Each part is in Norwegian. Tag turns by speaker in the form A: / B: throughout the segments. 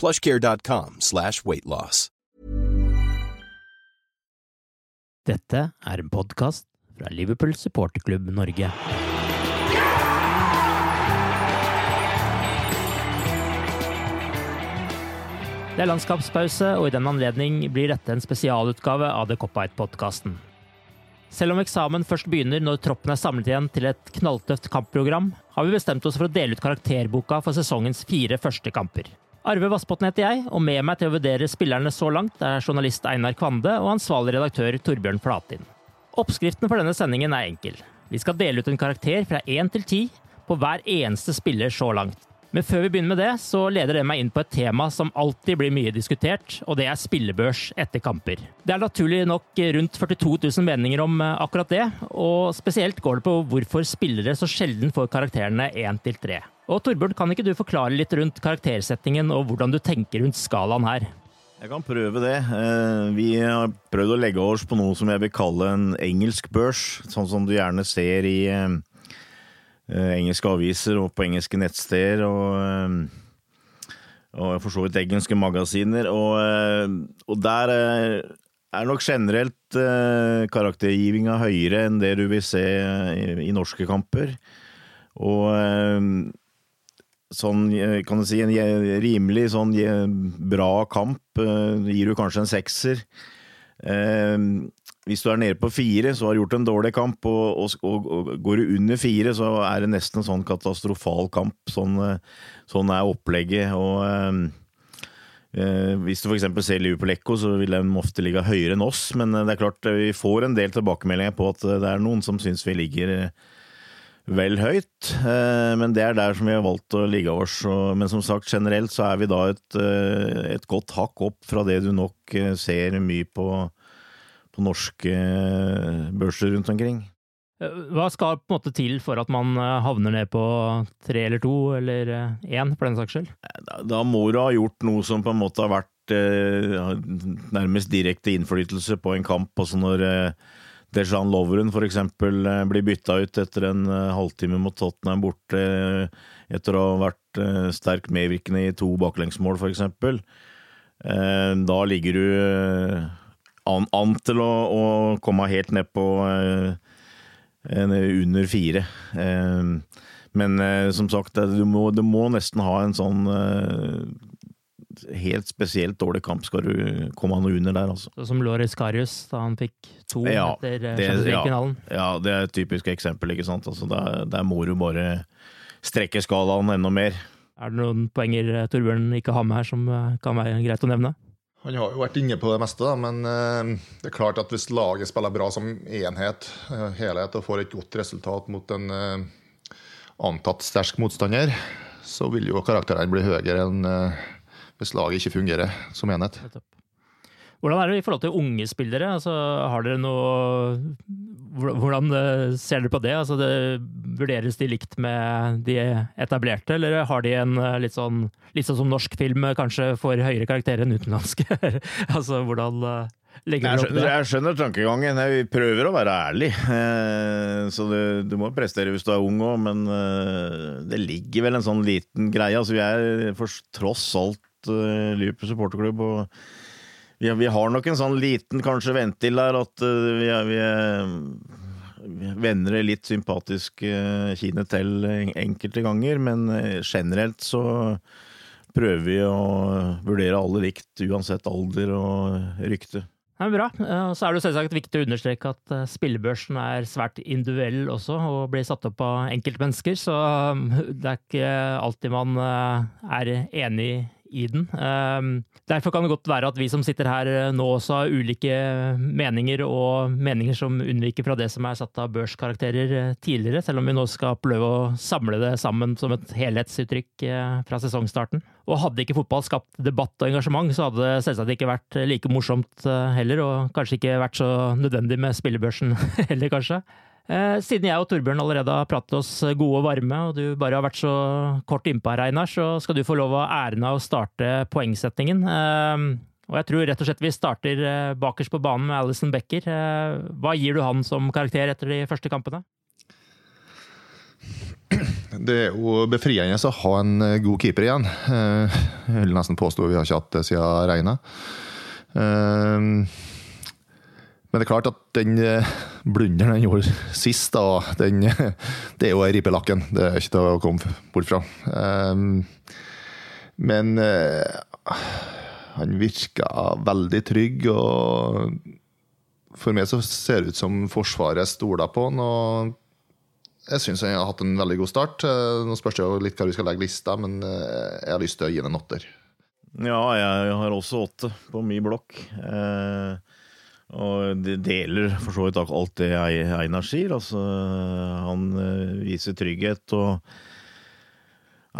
A: plushcare.com slash weightloss.
B: Dette er en podkast fra Liverpool supporterklubb Norge. Det er landskapspause, og i den anledning blir dette en spesialutgave av The Cop-Out-podkasten. Selv om eksamen først begynner når troppen er samlet igjen til et knalltøft kampprogram, har vi bestemt oss for å dele ut karakterboka for sesongens fire første kamper. Arve Vassbotn heter jeg, og med meg til å vurdere spillerne så langt er journalist Einar Kvande og ansvarlig redaktør Torbjørn Flatin. Oppskriften for denne sendingen er enkel. Vi skal dele ut en karakter fra én til ti på hver eneste spiller så langt. Men før vi begynner med det, så leder det meg inn på et tema som alltid blir mye diskutert, og det er spillebørs etter kamper. Det er naturlig nok rundt 42 000 meninger om eh, akkurat det, og spesielt går det på hvorfor spillere så sjelden får karakterene 1 til 3. Og Torbjørn, kan ikke du forklare litt rundt karaktersettingen og hvordan du tenker rundt skalaen her?
C: Jeg kan prøve det. Eh, Vi har prøvd å legge oss på noe som jeg vil kalle en engelsk børs, sånn som du gjerne ser i eh, engelske aviser og på engelske nettsteder. Og, eh, og for så vidt engelske magasiner. Og, eh, og der eh, er nok generelt eh, karaktergivinga høyere enn det du vil se i, i norske kamper. Og eh, sånn, eh, kan du si, en rimelig sånn bra kamp eh, gir du kanskje en sekser. Hvis du er nede på fire, så har du gjort en dårlig kamp, og, og, og, går du under fire, så er det nesten en sånn katastrofal kamp. Sånn, eh, sånn er opplegget. og eh, eh, Hvis du f.eks. ser Liverpool Echo, så vil de ofte ligge høyere enn oss, men eh, det er klart vi får en del tilbakemeldinger på at det er noen som syns vi ligger vel høyt, eh, men det er der som vi har valgt å ligge oss. og- Men som sagt, generelt så er vi da et, et godt hakk opp fra det du nok ser mye på, på norske eh, børser rundt omkring.
B: Eh, Hva skal på en måte til for at man eh, havner ned på tre eller to, eller én, for den saks skyld?
C: Da, da må du ha gjort noe som på en måte har vært eh, nærmest direkte innflytelse på en kamp. Altså når eh, Dejan Lovren eksempel eh, blir bytta ut etter en eh, halvtime mot Tottenham borte, etter å ha vært sterkt medvirkende i to baklengsmål. Eh, da ligger du eh, an, an til å, å komme helt ned på eh, under fire. Eh, men eh, som sagt, du må, du må nesten ha en sånn helt spesielt dårlig kamp skal du komme noe under der, altså.
B: Sånn som Loris Karius, da han fikk to
C: Ja,
B: etter Champions
C: ja. Ja, det er et typisk eksempel, ikke sant. Altså, der, der må du bare strekke skalaen enda mer.
B: Er det noen poenger Torbjørn ikke har med her som kan være greit å nevne?
D: Han har jo vært inne på det meste, da, men eh, det er klart at hvis laget spiller bra som enhet, eh, helhet, og får et godt resultat mot en eh, antatt sterk motstander, så vil jo karakterene bli høyere enn hvis laget ikke fungerer som enhet.
B: Hvordan er det i forhold til unge spillere? Altså, har dere noe Hvordan eh, ser dere på det? Altså, det? Vurderes de likt med de etablerte, eller har de en eh, litt sånn Litt sånn som norsk film kanskje får høyere karakter enn utenlandske? altså, hvordan legger
C: dere opp det? Jeg skjønner tankegangen. Vi prøver å være ærlig. Så du, du må prestere hvis du er ung òg, men det ligger vel en sånn liten greie. Altså, vi er for tross alt Liverpool supporterklubb. og vi, vi, har nok en sånn liten kanskje ventil der at uh, vi, er, vi, er, vi vender det litt sympatisk uh, kinet til enkelte ganger, men uh, generelt så prøver vi å vurdere alle likt, uansett alder og rykte.
B: Det bra. Så er det selvsagt viktig å understreke at spillebørsen er svært individuell også, og blir satt opp av enkeltmennesker. Så det er ikke alltid man er enig i den. Ehm, derfor kan det godt være at vi som sitter her eh, nå også har ulike meninger, og meninger som unnviker fra det som er satt av børskarakterer eh, tidligere, selv om vi nå skal prøve å samle det sammen som et helhetsuttrykk eh, fra sesongstarten. Og hadde ikke fotball skapt debatt og engasjement, så hadde det selvsagt ikke vært like morsomt heller, og kanskje ikke vært så nødvendig med spillebørsen heller, kanskje. Eh, siden jeg og Torbjørn allerede har pratet oss gode og varme, og du bare har vært så kort innpå her, Einar, så skal du få lov av æren av å starte poengsettingen. Eh, og jeg tror rett og slett vi starter eh, bakerst på banen med Alison Becker. Hva gir du han som karakter etter de første kampene?
D: Det er jo befriende å ha en god keeper igjen. Jeg vil nesten påstå vi har ikke hatt det siden Reina. Men det er klart at den eh, blunderen han gjorde sist, da, den, det er jo ripelakken. ripe. Det er ikke til å komme bort fra. Um, men uh, han virka veldig trygg, og for meg så ser det ut som Forsvaret stoler på han. og jeg syns han har hatt en veldig god start. Eh, nå spørs det jo litt hva vi skal legge lista, men jeg har lyst til å gi den en åtter.
C: Ja, jeg har også åtte på min blokk. Eh, og de deler for så vidt alt det Einar sier. Altså, han eh, viser trygghet og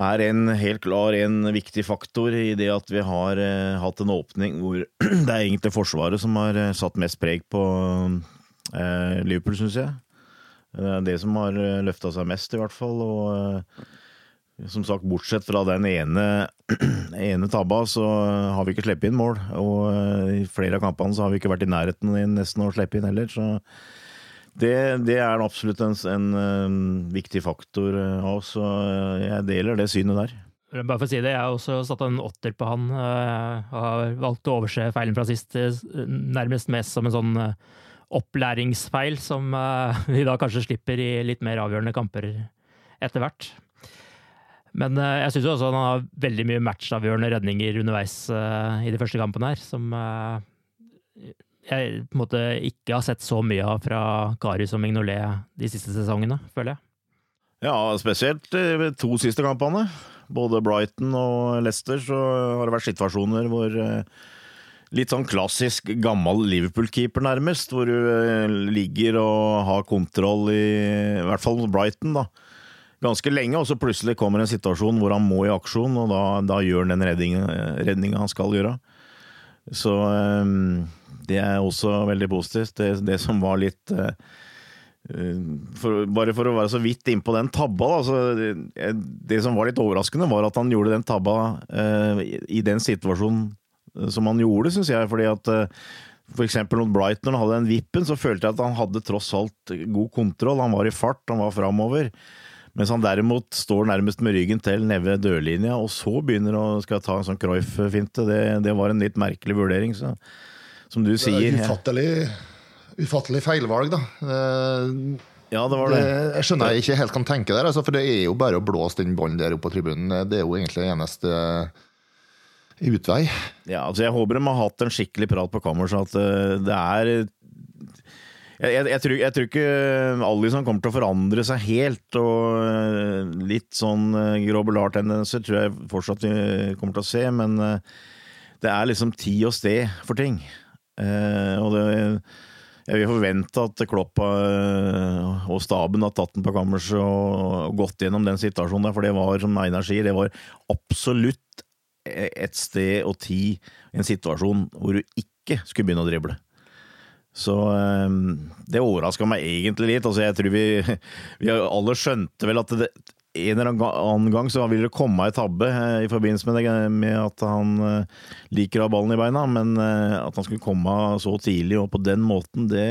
C: er en helt klar en viktig faktor i det at vi har eh, hatt en åpning hvor det er egentlig Forsvaret som har eh, satt mest preg på Liverpool, syns jeg. Det er det som har løfta seg mest, i hvert fall. og som sagt, bortsett fra den ene, ene tabba, så har vi ikke sluppet inn mål. Og eh, i flere av kampene så har vi ikke vært i nærheten nesten å slippe inn heller. Så det, det er absolutt en, en, en, viktig faktor av oss, og jeg deler det synet der.
B: Bare for å si det, jeg har også satt en åtter på han. Eh, og har valgt å overse feilen fra sist eh, nærmest mest som en sånn opplæringsfeil, som vi da kanskje slipper i litt mer avgjørende kamper etter hvert. Men uh, jeg syns også han har veldig mye matchavgjørende redninger underveis uh, i de første kampene her, som uh, jeg på en måte ikke har sett så mye av fra Karius og Mignolet de siste sesongene, føler jeg.
C: Ja, spesielt de to siste kampene. Både Brighton og Leicester så har det vært situasjoner hvor Litt sånn klassisk gammel Liverpool-keeper, nærmest, hvor du ligger og har kontroll i I hvert fall mot Brighton, da ganske lenge, og så plutselig kommer en situasjon hvor han må i aksjon, og da, da gjør han den redninga han skal gjøre. Så um, det er også veldig positivt. Det, det som var litt uh, for, Bare for å være så vidt innpå den tabba, da, så det, det, som var litt overraskende, var at han gjorde den tabba eh, i den situasjonen som han gjorde, syns jeg. fordi at eh, eksempel mot Brighton, hadde den vippen, så følte jeg at han hadde tross alt god kontroll. Han var i fart, han var framover. Mens han derimot står nærmest med ryggen til nede ved dørlinja, og så begynner å skal ta en sånn Cruyff-finte. Det, det, var en litt merkelig vurdering, så, som du sier.
D: Det er Ufattelig, ufattelig feilvalg, da.
C: Ja, det var det. det.
D: Jeg skjønner jeg ikke helt kan tenke der, altså, for det er jo bare å blåse den ballen der oppe på tribunen. Det er jo egentlig det eneste utvei.
C: Ja, altså Jeg håper de har hatt en skikkelig prat på kammerset. At eh, det er jeg, jeg, jeg, tror, jeg, tror, ikke Alison kommer til å forandre seg helt. Og eh, litt sånn eh, grobelar-tendenser tror jeg fortsatt vi kommer til å se. Men eh, det er liksom tid og sted for ting. Og det, jeg vil forvente at Klopp og staben har tatt den på kammerset og gått gjennom den situasjonen der, for det var, som Einar sier, det var absolutt et sted og tid, en situasjon hvor du ikke skulle begynne å drible. Så det overraska meg egentlig litt. Altså, jeg tror vi, vi alle skjønte vel at det, en eller annen gang så ville det komme ei tabbe i forbindelse med, det, med at han liker å ha ballen i beina, men at han skulle komme så tidlig og på den måten, det,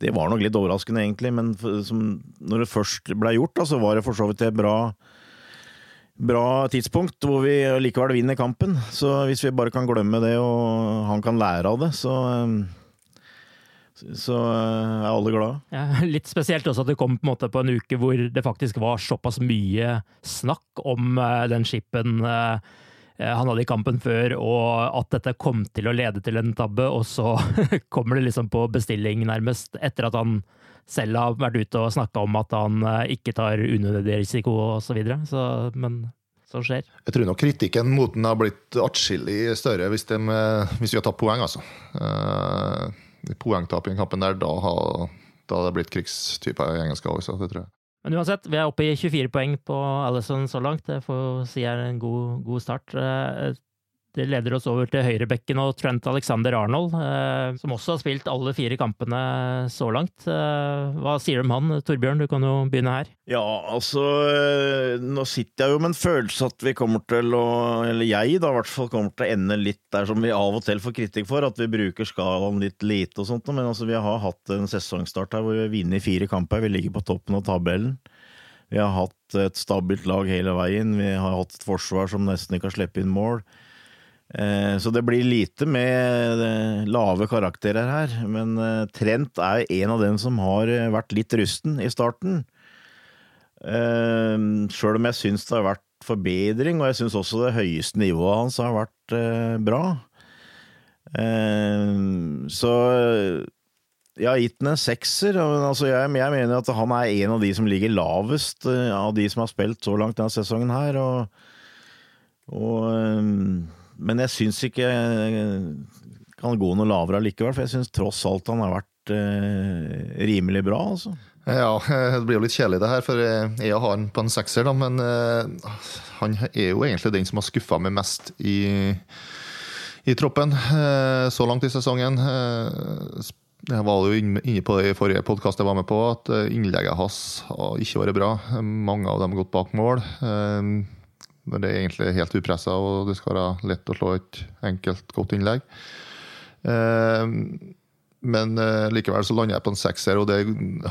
C: det var nok litt overraskende, egentlig. Men som, når det først ble gjort, da, så var det for så vidt et bra, bra tidspunkt hvor vi likevel vinner kampen. Så hvis vi bare kan glemme det, og han kan lære av det, så så er alle glade.
B: Ja, litt spesielt også at det kom på en måte på en uke hvor det faktisk var såpass mye snakk om den skipen han hadde i kampen før, og at dette kom til å lede til en tabbe, og så kommer det liksom på bestilling, nærmest, etter at han selv har vært ute og snakka om at han ikke tar unødvendig risiko osv. Så videre. så, men som skjer.
D: Jeg tror nok kritikken mot den har blitt atskillig større hvis, de, hvis vi har tatt poeng, altså. Uh, poengtap i den kampen der, da hadde det blitt krigstype engelsk også, det tror jeg.
B: Men uansett, vi er oppe i 24 poeng på Alison så langt. Det får si er en god, god start. Det leder oss over til høyrebekken og Trent Alexander Arnold, eh, som også har spilt alle fire kampene så langt. Eh, hva sier du om han? Torbjørn, du kan jo begynne her.
C: Ja, altså eh, Nå sitter jeg jo med en følelse at vi kommer til å Eller jeg, da, i hvert fall kommer til å ende litt der som vi av og til får kritikk for, at vi bruker skalaen litt lite og sånt. Men altså, vi har hatt en sesongstart her hvor vi har vunnet fire kamper. Vi ligger på toppen av tabellen. Vi har hatt et stabilt lag hele veien. Vi har hatt et forsvar som nesten ikke har sluppet inn mål. Så det blir lite med lave karakterer her, men Trent er en av dem som har vært litt rusten i starten. Sjøl om jeg syns det har vært forbedring, og jeg syns også det høyeste nivået hans har vært bra. Så jeg har gitt den en sekser. Altså jeg, jeg, mener at han er en av de som ligger lavest av de som har spilt så langt denne sesongen her. og, og men jeg syns ikke kan gå noe lavere allikevel, for jeg syns tross alt han har vært eh, rimelig bra, altså.
D: Ja, det blir jo litt kjedelig det her, for jeg har han på en sekser, da, men eh, han er jo egentlig den som har skuffa meg mest i, i troppen eh, så langt i sesongen. Uh, jeg var jo inne på det i forrige podkast jeg var med på, at innlegget hans har ikke vært bra. Mange av dem har gått bak mål. Når det er egentlig helt upressa og det skal være lett å slå et enkelt, godt innlegg. Eh, men eh, likevel så lander jeg på en sekser, og det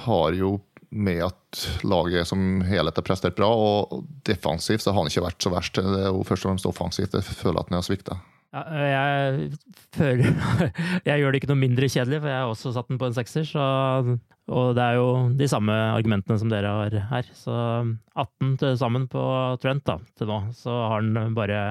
D: har jo med at laget som helhet har prestert bra. Og defensivt så har han ikke vært så verst. Det er jo først og fremst offensivt jeg føler at han har svikta.
B: Ja, jeg føler Jeg gjør det ikke noe mindre kjedelig, for jeg har også satt den på en sekser. Så, og det er jo de samme argumentene som dere har her. Så 18 til sammen på Trent da, til nå. Så har den bare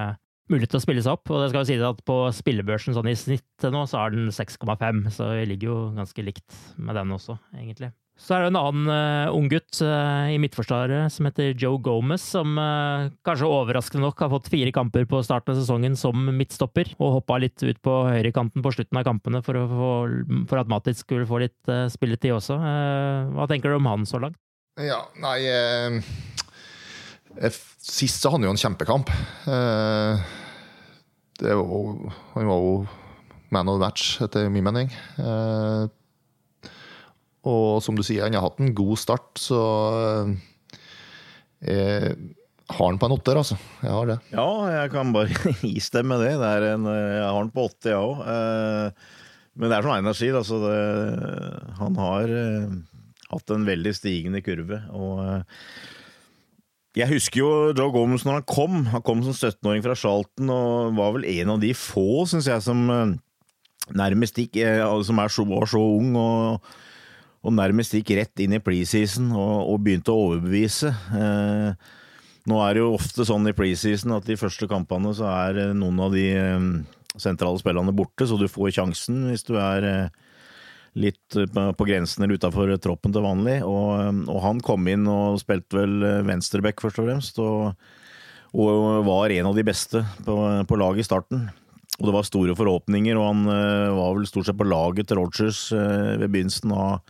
B: mulighet til å spille seg opp. Og det skal jo sies at på spillebørsen sånn i snitt til nå, så har den 6,5. Så vi ligger jo ganske likt med den også, egentlig. Så er det en annen uh, unggutt uh, i midtforsvaret som heter Joe Gomez, som uh, kanskje overraskende nok har fått fire kamper på starten av sesongen som midtstopper, og hoppa litt ut på høyrekanten på slutten av kampene for, få, for at Matic skulle få litt uh, spilletid også. hva tenker du om han så langt?
D: Ja, nei Sist så hadde han jo en kjempekamp. var, han var jo man of the match, etter min mening. Og som du sier, han har hatt en god start, så jeg eh, har han på en åtter, altså. Jeg har det.
C: Ja, jeg kan bare istemme det. det en, jeg har han på åtte, jeg òg. Eh, men det er som Einar sier, altså det, han har eh, hatt en veldig stigende kurve. Og jeg husker jo Joe Gomez når han kom. Han kom som 17-åring fra Charlton og var vel en av de få, syns jeg, som nærmest gikk Som er så, var så ung. og og nærmest gikk rett inn i preseason og, og begynte å overbevise. Eh, nå er det jo ofte sånn i preseason at de første kampene så er eh, noen av de eh, sentrale spillerne borte, så du får sjansen hvis du er eh, litt på grensen eller utafor troppen til vanlig. Og, eh, og, han kom inn og spilte vel eh, venstreback, først og fremst, og, og var en av de beste på, på laget i starten. Og det var store forhåpninger, og han var vel stort sett på laget til Rogers ved begynnelsen av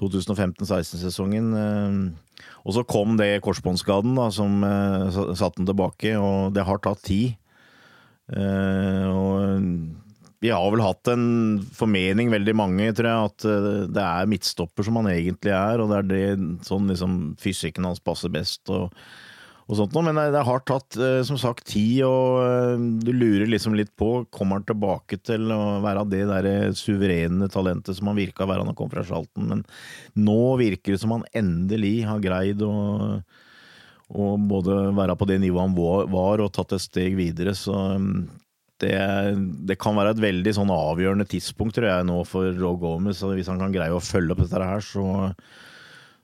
C: 2015-16-sesongen. Eh, og så kom det korsbåndskaden som eh, satte den tilbake, og det har tatt tid. Eh, og vi har vel hatt en formening, veldig mange, tror jeg, at det er midtstopper som han egentlig er, og det er det sånn liksom fysikken hans passer best. og, og sånt noe, Men det, har tatt, eh, som sagt, tid, og eh, du lurer liksom litt på Kommer han tilbake til å være det der suverene talentet som han virka å være da han kom fra salten Men nå virker det som han endelig har greid å og både være på det nivået han var, og tatt et steg videre. Så um, det, det, kan være et veldig sånn avgjørende tidspunkt, tror jeg, nå for Roe Gomez. Hvis han kan greie å følge opp dette her, så,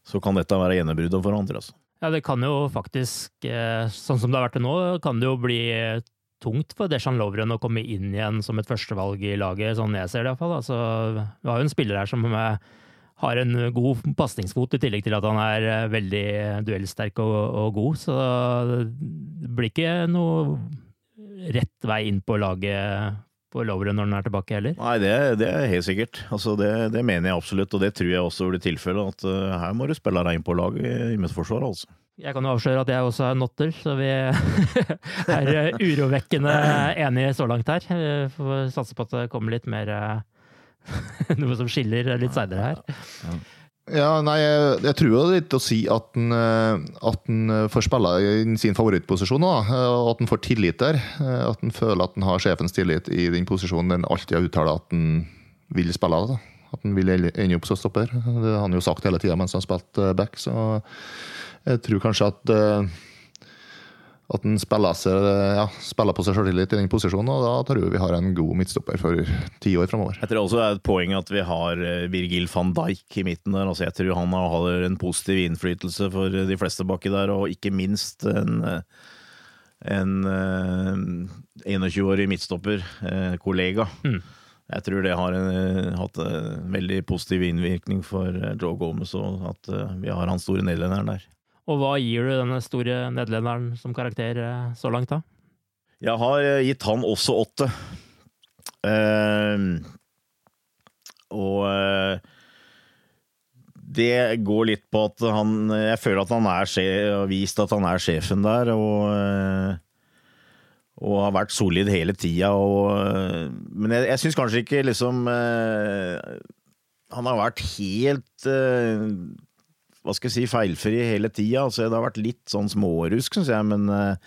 C: så kan dette være gjennombruddet for andre. Altså.
B: Ja, det kan jo faktisk, eh, sånn som det har vært til nå, kan det jo bli tungt for Deshan Lovren å komme inn igjen som et førstevalg i laget, sånn jeg ser det iallfall. Altså, vi har jo en spiller her som er har en god pasningsfot, i tillegg til at han er eh, veldig duellsterk og, og, god. Så det blir ikke noe rett vei inn på laget på Lovren når den er tilbake heller.
C: Nei, det, det er helt sikkert. Altså, det, det, mener jeg absolutt, og det tror jeg også blir tilfellet. At uh, her må du spille deg inn på laget i midtforsvaret, altså.
B: Jeg kan jo avsløre at jeg også er notter, så vi er eh, urovekkende enige så langt her. Vi får satse på at det kommer litt mer Noe som skiller litt seinere her.
D: Ja, nei, jeg, jeg tror er litt å si at han, eh, at han eh, får spille i sin favorittposisjon. Da. og at han får tillit der. At han føler at han har sjefens tillit i den posisjonen den alltid har uttalt at han vil spille. Da. At han vil ende opp som stopper. Det har han jo sagt hele tida mens han spilte back. Så jeg tror kanskje at at han spiller, ja, spiller, på seg sjøltillit i den posisjonen. og Da tror jeg vi har en god midtstopper for ti år framover.
C: Jeg tror også det er et poeng at vi har eh, Virgil van Dijk i midten der. Altså jeg tror han har en positiv innflytelse for de fleste baki der, og ikke minst en, en 21-årig eh, midtstopper, eh, kollega. Mm. Jeg tror det har hatt en veldig positiv innvirkning for Joe Gomez, og at vi har han store nederlenderen der.
B: Og hva gir du denne store nederlenderen som karakter eh, så langt, da?
C: Jeg har eh, gitt han også åtte. Uh, og uh, det går litt på at han Jeg føler at han har vist at han er sjefen der, og, og har vært solid hele tida. men jeg, jeg syns kanskje ikke liksom Han har vært helt hva skal jeg si, feilfri hele tida. Altså, det har vært litt sånn smårusk, syns jeg, men uh,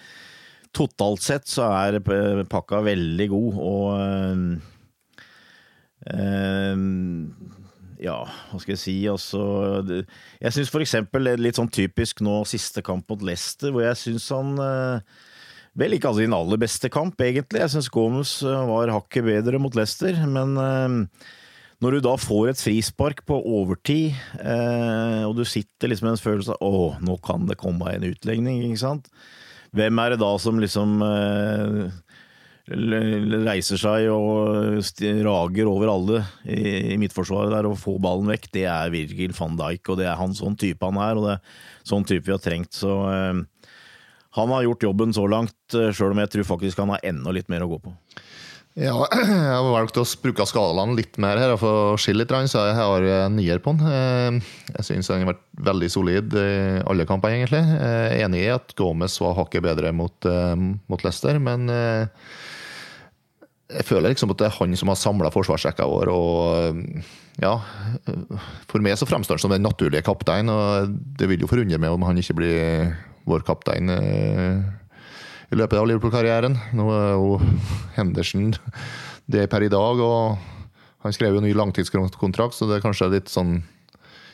C: totalt sett så er pakka veldig god, og uh, ja, hva skal jeg si, altså Jeg syns eksempel litt sånn typisk nå siste kamp mot Leicester, hvor jeg syns han uh, Vel ikke altså sin aller beste kamp, egentlig. Jeg syns Gomez var hakket bedre mot Leicester, men når du da får et frispark på overtid, eh, og du sitter liksom med en følelse av å, nå kan det komme en utlegning, ikke sant. Hvem er det da som liksom eh, reiser seg og rager over alle i, midtforsvaret der og får ballen vekk? Det er Virgil van Dijk, og det er han sånn type han er, og det er sånn type vi har trengt. Så eh, han har gjort jobben så langt, eh, sjøl om jeg tror faktisk han har enda litt mer å gå på.
D: Ja, jeg har valgt å bruke skalaen litt mer her for å skille litt, så jeg har en nier på den. Eh, jeg syns den har vært veldig solid i alle kampene, egentlig. Jeg er enig i at Gomez var hakket bedre mot, eh, mot Leicester, men eh, jeg føler liksom at det er han som har samla forsvarsrekka vår. og ja, For meg så fremstår han som den naturlige kaptein, og det vil jo forundre meg om han ikke blir vår kaptein i løpet av Liverpool-karrieren. Nå er jo Henderson det per i dag, og han skrev jo ny langtidskontrakt, så det er kanskje litt sånn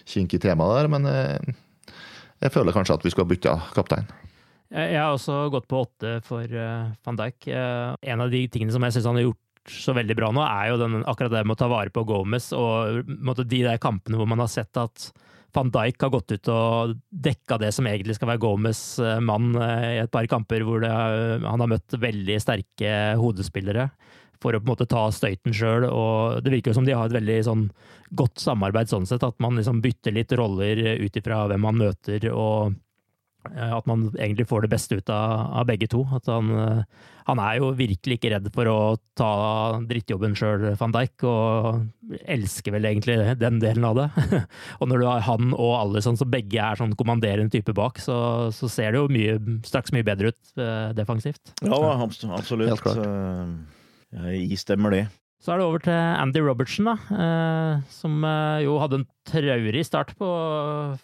D: kinkig tema der. Men jeg, eh, jeg føler kanskje at vi skulle ha bytta kaptein.
B: Jeg har også gått på åtte for uh, van Dijk. Uh, en av de tingene som jeg syns han har gjort så veldig bra nå, er jo den, akkurat det med å ta vare på Gomez og de der kampene hvor man har sett at van Dijk har gått ut og dekka det som egentlig skal være Gomez eh, mann eh, i et par kamper hvor det, han har møtt veldig sterke hodespillere for å på en måte ta støyten sjøl. Det virker som de har et veldig sånn, godt samarbeid sånn sett, at man liksom bytter litt roller ut ifra hvem man møter. og Eh, at man egentlig får det beste ut av, av begge to. At han, eh, han, er jo virkelig ikke redd for å ta drittjobben sjøl, van Dijk, og elsker vel egentlig den delen av det. og når du har han og alle sånn, så begge er sånn kommanderende type bak, så, så ser det jo mye, straks mye bedre ut uh, defensivt.
C: Ja, absolutt. Helt klart. Jeg stemmer det.
B: Så er det over til Andy Robertson, da, eh, som eh, jo hadde en traurig start på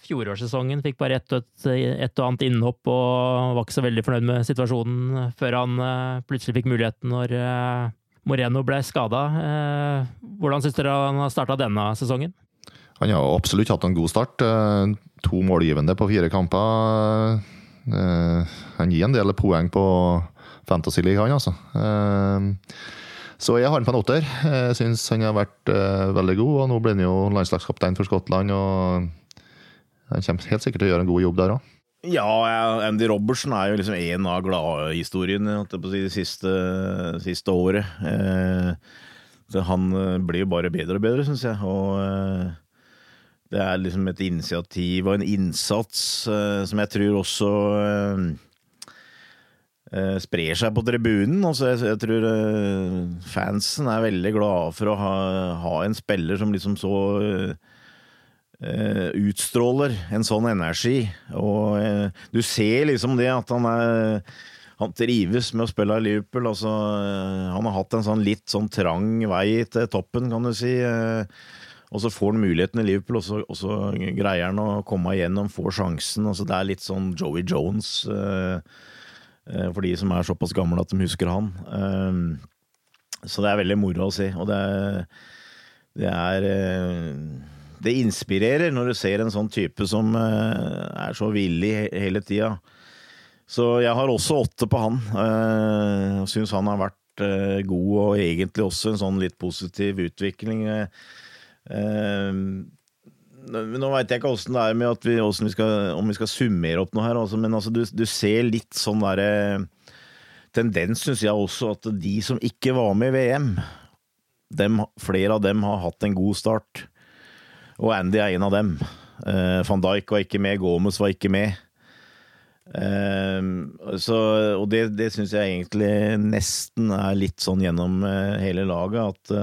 B: fjorårssesongen. Fikk bare ett et, et og annet innhopp og var ikke så veldig fornøyd med situasjonen før han eh, plutselig fikk muligheten når Moreno ble skada. Hvordan syns dere han har starta denne sesongen?
D: Han har absolutt hatt en god start. To målgivende på fire kamper. Han gir en del poeng på Fantasy League, han altså. Så jeg har han på en åtter. Jeg syns han har vært uh, veldig god, og nå blir han jo landslagskaptein for Skottland. og Han kommer helt sikkert til å gjøre en god jobb der òg.
C: Ja, Andy Robertsen er jo liksom en av gladhistoriene si, det siste, siste året. Eh, han eh, blir jo bare bedre og bedre, syns jeg. Og eh, det er liksom et initiativ og en innsats eh, som jeg tror også eh, sprer seg på tribunen. Altså, jeg, jeg, tror uh, fansen er veldig glade for å ha, ha en spiller som liksom så uh, utstråler en sånn energi. Og du ser liksom det at han er han trives med å spille i Liverpool. Altså, han har hatt en sånn litt sånn trang vei til toppen, kan du si. Og så får han muligheten i Liverpool, og så, og så greier han å komme igjennom, får sjansen. Altså, det er litt sånn Joey Jones. Eh, for de som er såpass gamle at de husker han. Ehm, så det er veldig moro å si. Og det det er eh, Det inspirerer når du ser en sånn type som eh, er så villig hele tida. Så jeg har også åtte på han. Jeg syns han har vært god, og egentlig også en sånn litt positiv utvikling. Nå veit jeg ikke åssen det er med vi, vi skal, om vi skal summere opp noe her, altså, men altså, du, du, ser litt sånn derre Tendens, syns jeg også, at de som ikke var med i VM, dem, flere av dem har hatt en god start. Og Andy er en av dem. Uh, Van Dijk var ikke med, Gomez var ikke med. Uh, så, og det, det syns jeg egentlig nesten er litt sånn gjennom uh, hele laget, at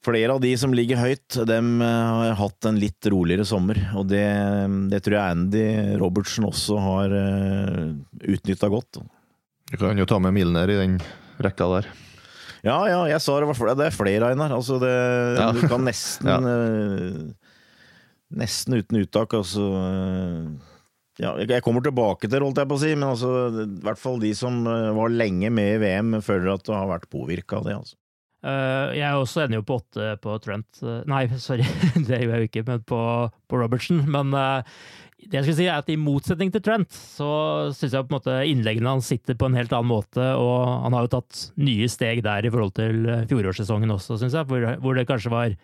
C: Flere av de som ligger høyt, dem eh, har hatt en litt roligere sommer. Og det, det tror jeg Andy Robertsen også har uh, eh, utnytta godt.
D: Du kan jo ta med Milner i den rekka der.
C: Ja, ja, jeg sa det var flere. Det er flere, Einar. Altså, det, ja. Du kan nesten ja. uh, Nesten uten uttak, altså uh, ja, jeg kommer tilbake til, det, holdt jeg på å si, men altså, i hvert fall de som var lenge med i VM, føler at det har vært påvirka av det. altså.
B: Uh, jeg også ender jo på åtte på Trent. Uh, nei, sorry, det gjør jeg jo ikke, men på, på Robertson. Men uh, det jeg skulle si er at i motsetning til Trent, så syns jeg på en måte innleggene hans sitter på en helt annen måte, og han har jo tatt nye steg der i forhold til fjorårssesongen også, syns jeg, hvor, hvor det kanskje var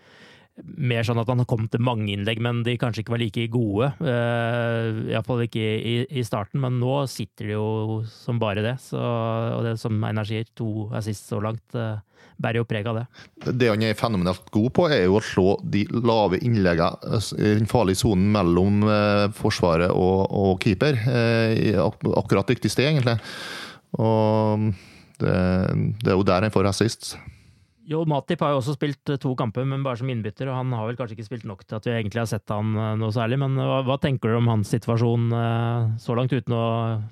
B: mer sånn at han kom til mange innlegg, men de kanskje ikke var like gode. Uh, Iallfall ikke i, i, starten, men nå sitter de jo som bare det. Så, og det som Einar sier, to assist så langt, uh, bærer jo preg av det.
D: Det han er fenomenalt god på, er jo å slå de lave innleggene i den farlige sonen mellom uh, forsvaret og, og keeper. Uh, akkurat riktig sted, egentlig. Og det, det er jo der han får assist.
B: Jo, Matip har jo også spilt eh, to kamper, men bare som innbytter. Og han har vel kanskje ikke spilt nok til at vi egentlig har sett han eh, noe særlig. Men hva, hva tenker du om hans situasjon eh, så langt, uten å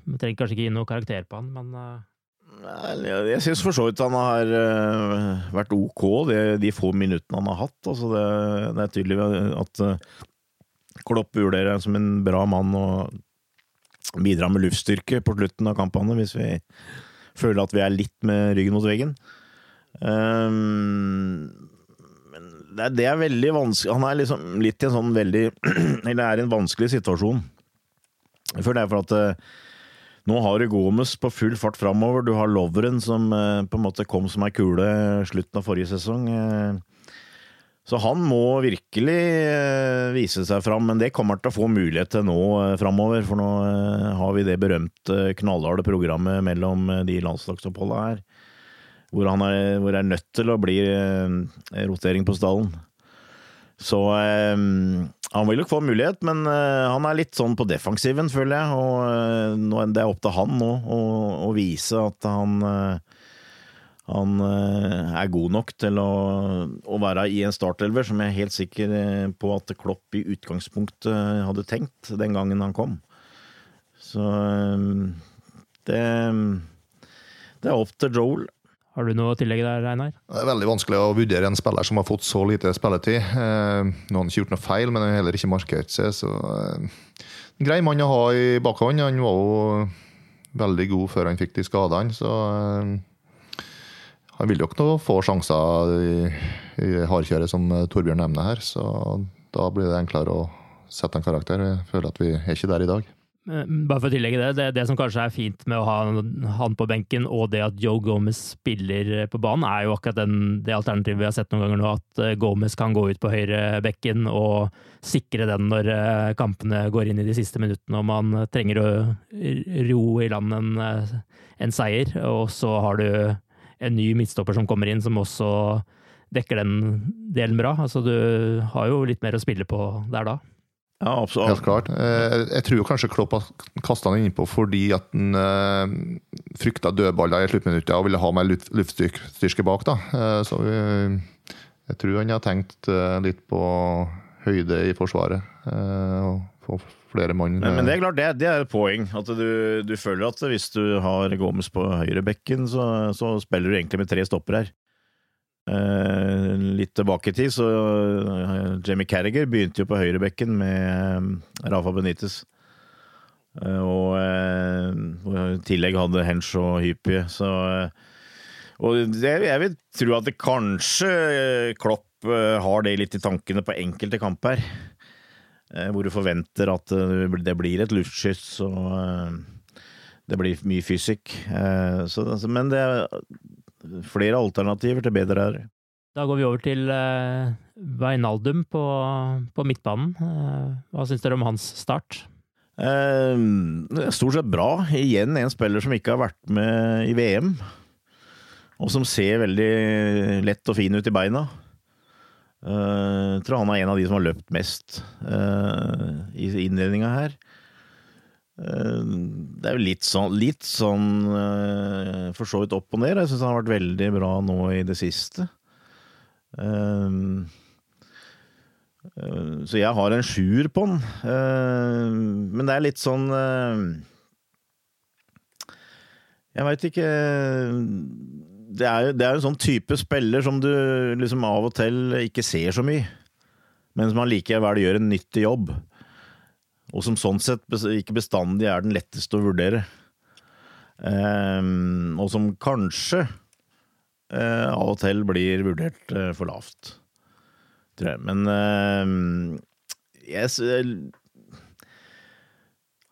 B: Vi trenger kanskje ikke gi noe karakter på han, men
C: jeg syns for så vidt han har vært ok, de, de få minuttene han har hatt. Altså det, det, er tydelig at Klopp vurderer som en bra mann og bidrar med luftstyrke på slutten av kampene, hvis vi føler at vi er litt med ryggen mot veggen. Um, det, det, er veldig vanskelig Han er liksom litt i en sånn veldig Eller er i en vanskelig situasjon. For det er for at uh, nå har du Gomes på full fart framover. Du har Loveren som uh, på en måte kom som ei kule slutten av forrige sesong. Uh, så han må virkelig vise seg fram, men det kommer til å få mulighet til nå framover. For nå har vi det berømte knallharde programmet mellom de landslagsoppholdene her hvor han er, hvor er nødt til å bli eh, rotering på stallen. Så eh, han vil nok få mulighet, men eh, han er litt sånn på defensiven, føler jeg. Og eh, det er opp til han nå å, vise at han eh, han eh, er god nok til å, å være i en startelver, som jeg er helt sikker eh, på at Klopp i utgangspunktet hadde tenkt den gangen han kom. Så det, det er opp til Joel.
B: Har du noe å tillegge der, Einar?
D: Det er veldig vanskelig å vurdere en spiller som har fått så lite spilletid. Eh, nå har han ikke gjort noe feil, men han har heller ikke markert seg. Så eh, en grei mann å ha i bakhånd. Han var jo veldig god før han fikk de skadene, så eh, han vil ikke nå få sjanser i, i hardkjøret, som Torbjørn nevner her. Så da blir det enklere å sette en karakter. Jeg føler at vi er ikke der i dag.
B: Eh, Bare for å tillegge det, det, det som kanskje er fint med å ha han på benken, og det at Joe Gomez spiller på banen, er jo akkurat den, det alternativet vi har sett noen ganger nå, at eh, Gomez kan gå ut på høyre bekken og sikre den når eh, kampene går inn i de siste minuttene og man trenger å ro i land en, en seier. Og så har du en ny midtstopper som kommer inn, som også dekker den delen bra. Altså du har jo litt mer å spille på der da.
C: Ja, absolutt.
D: Helt klart. Eh, Jeg tror kanskje Klopp kasta han innpå fordi at han eh, frykta dødballer i sluttminuttet og ville ha mer luftstyrke bak. da. Eh, Så jeg tror han har tenkt litt på høyde i forsvaret. Og få flere mann.
C: Men, men det er klart, det, det er et poeng. At du, du føler at hvis du har Gomes på høyrebekken, så, så spiller du egentlig med tre stopper her. Eh, litt tilbake i tid, så eh, Jamie Carragher begynte jo på høyrebekken med eh, Rafa Benitez. Og, i tillegg hadde Hench og Hyppie, så Og det, jeg vil tro at det kanskje Klopp har det litt i tankene på enkelte kamper. Hvor du forventer at det blir et luftskyss og det blir mye fysikk. Så, altså, men det flere alternativer til bedre her.
B: Da går vi over til uh, Veinaldum på, på midtbanen. Uh, hva syns dere om hans start?
C: Uh, stort sett bra. Igjen en spiller som ikke har vært med i VM. Og som ser veldig lett og fin ut i beina. Uh, tror han er en av de som har løpt mest uh, i innledninga her. Eh, Det er jo litt sånn, litt sånn eh, for så vidt opp og ned. Jeg syns han har vært veldig bra nå i det siste. Eh, Så jeg har en sjuer på. Eh, Men det er litt sånn Jeg veit ikke det er, jo, det er en sånn type spiller som du liksom av og til ikke ser så mye, men som allikevel gjør en nyttig jobb. Og som sånn sett ikke bestandig er den letteste å vurdere. Ehm, og som kanskje eh, av og til blir vurdert eh, for lavt, tror jeg. Men ehm, yes,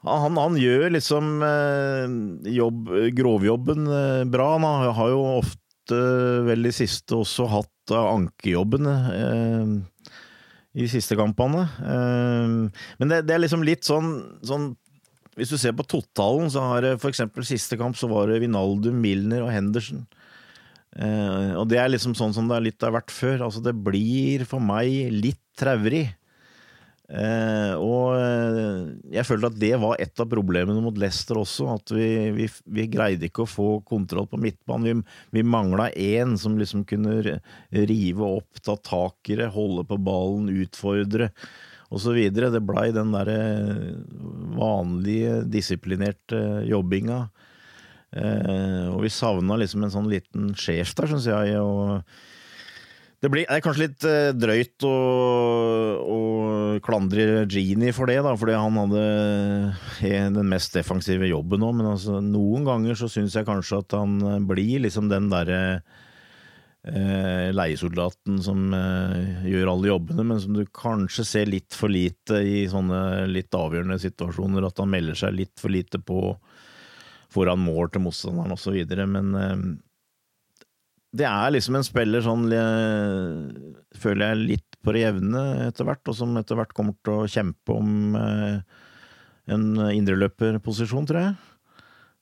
C: han, han gjør liksom eh, jobb, grovjobben bra. Han har, jo ofte, vel i siste, også hatt ankejobbene eh, i de siste kampene. Eh, men det, det er liksom litt sånn, sånn Hvis du ser på totalen, så har det eksempel siste kamp så var det Vinaldum, Milner og Henderson. Eh, og det er liksom sånn som det litt har vært før. Altså det blir for meg litt traurig. Eh, og eh, jeg følte at det var et av problemene mot Leicester også. At vi, vi, vi greide ikke å få kontroll på midtbanen. Vi, vi mangla én som liksom kunne rive opp, ta tak i det, holde på ballen, utfordre osv. Det blei den derre vanlige, disiplinerte jobbinga. Eh, og vi savna liksom en sånn liten sjef der, syns jeg. og det, blir, det er kanskje litt eh, drøyt å, å klandre Genie for det, da, fordi han hadde eh, den mest defensive jobben nå. Men altså, noen ganger så syns jeg kanskje at han eh, blir liksom den derre eh, leiesoldaten som eh, gjør alle jobbene, men som du kanskje ser litt for lite i sånne litt avgjørende situasjoner. At han melder seg litt for lite på foran mål til motstanderen osv. Men eh, det er liksom en spiller sånn Føler jeg litt på det jevne etter hvert, og som etter hvert kommer til å kjempe om eh, en indreløperposisjon, tror jeg.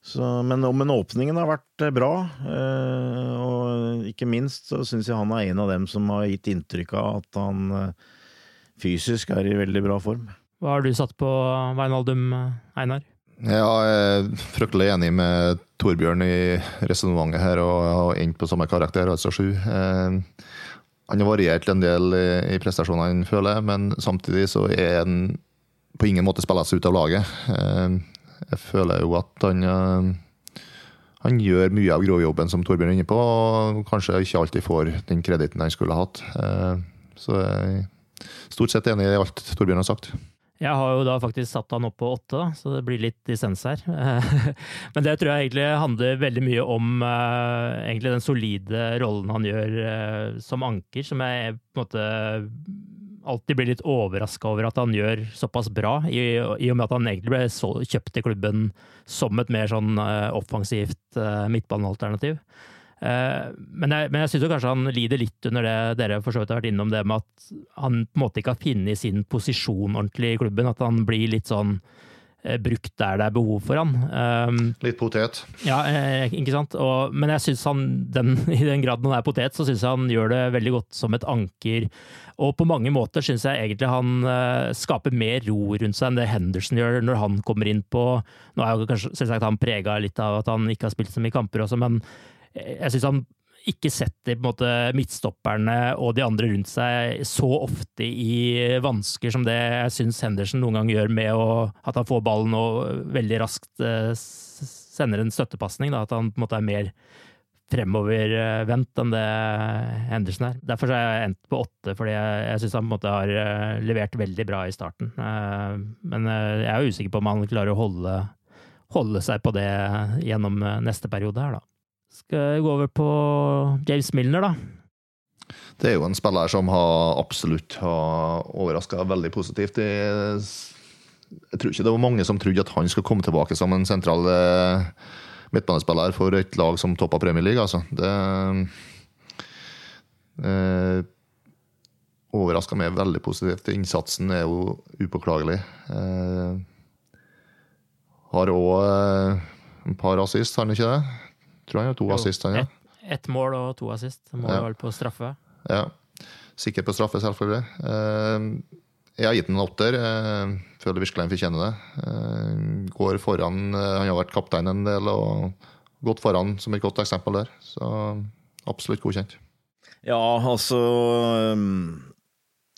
C: Så, men, men åpningen har vært eh, bra, og ikke minst så syns jeg han er en av dem som har gitt inntrykk av at han fysisk er i veldig bra form.
B: Hva har du satt på Veinaldum, Einar?
D: Ja, jeg er fryktelig enig med Torbjørn i resonnementet her, og har endt på samme karakter, altså sju. Eh, han har variert en del i prestasjonene, føler jeg, men samtidig så er han på ingen måte spilles ut av laget. Eh, jeg føler jo at han eh, han gjør mye av grovjobben som Torbjørn er inne på, og kanskje ikke alltid får den krediten han skulle hatt. Så jeg er stort sett enig i alt Torbjørn har sagt.
B: Jeg har jo da faktisk satt han opp på åtte, så det blir litt dissens her. Men det tror jeg egentlig handler veldig mye om uh, egentlig den solide rollen han gjør uh, som anker, som jeg på en måte alltid blir litt overraska over at han gjør såpass bra, i, i, og med at han egentlig ble så, kjøpt til klubben som et mer sånn offensivt midtbanealternativ. Eh, men jeg, men jeg syns kanskje han lider litt under det dere for så vidt har vært innom, det med at han på en måte ikke har funnet sin posisjon ordentlig i klubben. At han blir litt sånn eh, brukt der det er behov for han. Um,
D: litt potet?
B: Ja, eh, ikke sant. Og, men jeg synes han, den, i den grad han er potet, så syns jeg han gjør det veldig godt som et anker. Og på mange måter syns jeg egentlig han uh, skaper mer ro rundt seg enn det Henderson gjør når han kommer inn på Nå er jo kanskje selvsagt han prega litt av at han ikke har spilt så mye kamper også, men jeg syns han ikke setter måte midtstopperne og de andre rundt seg så ofte i vansker som det jeg syns Henderson noen gang gjør med å, at han får ballen og veldig raskt uh, sender en støttepasning. At han på en måte er mer fremovervendt enn det Henderson er. Derfor har jeg endt på åtte, fordi jeg, jeg syns han på en måte har uh, levert veldig bra i starten. Men jeg er usikker på om han klarer å holde, holde seg på det gjennom neste periode her, da. Skal gå over på James Milner, da.
D: Det er jo en spiller som har absolutt har overraska veldig positivt. Jeg tror ikke det var mange som trodde at han skulle komme tilbake som en sentral eh, midtbanespiller for et lag som toppa Premier League. Altså. Det eh, overraska meg veldig positivt. Innsatsen er jo upåklagelig. Eh, har òg eh, en par assist, har han ikke det? Tror jeg. To jo, assist. Ja.
B: Ett et mål og to assist. Mål ja. vel på straffe.
D: Ja. Sikker på straffe, selvfølgelig. Eh, jeg har gitt den en åtter. Jeg føler virkelig han fortjener det. Eh, går foran Han har vært kaptein en del og gått foran som et godt eksempel der. Så absolutt godkjent.
C: Ja, altså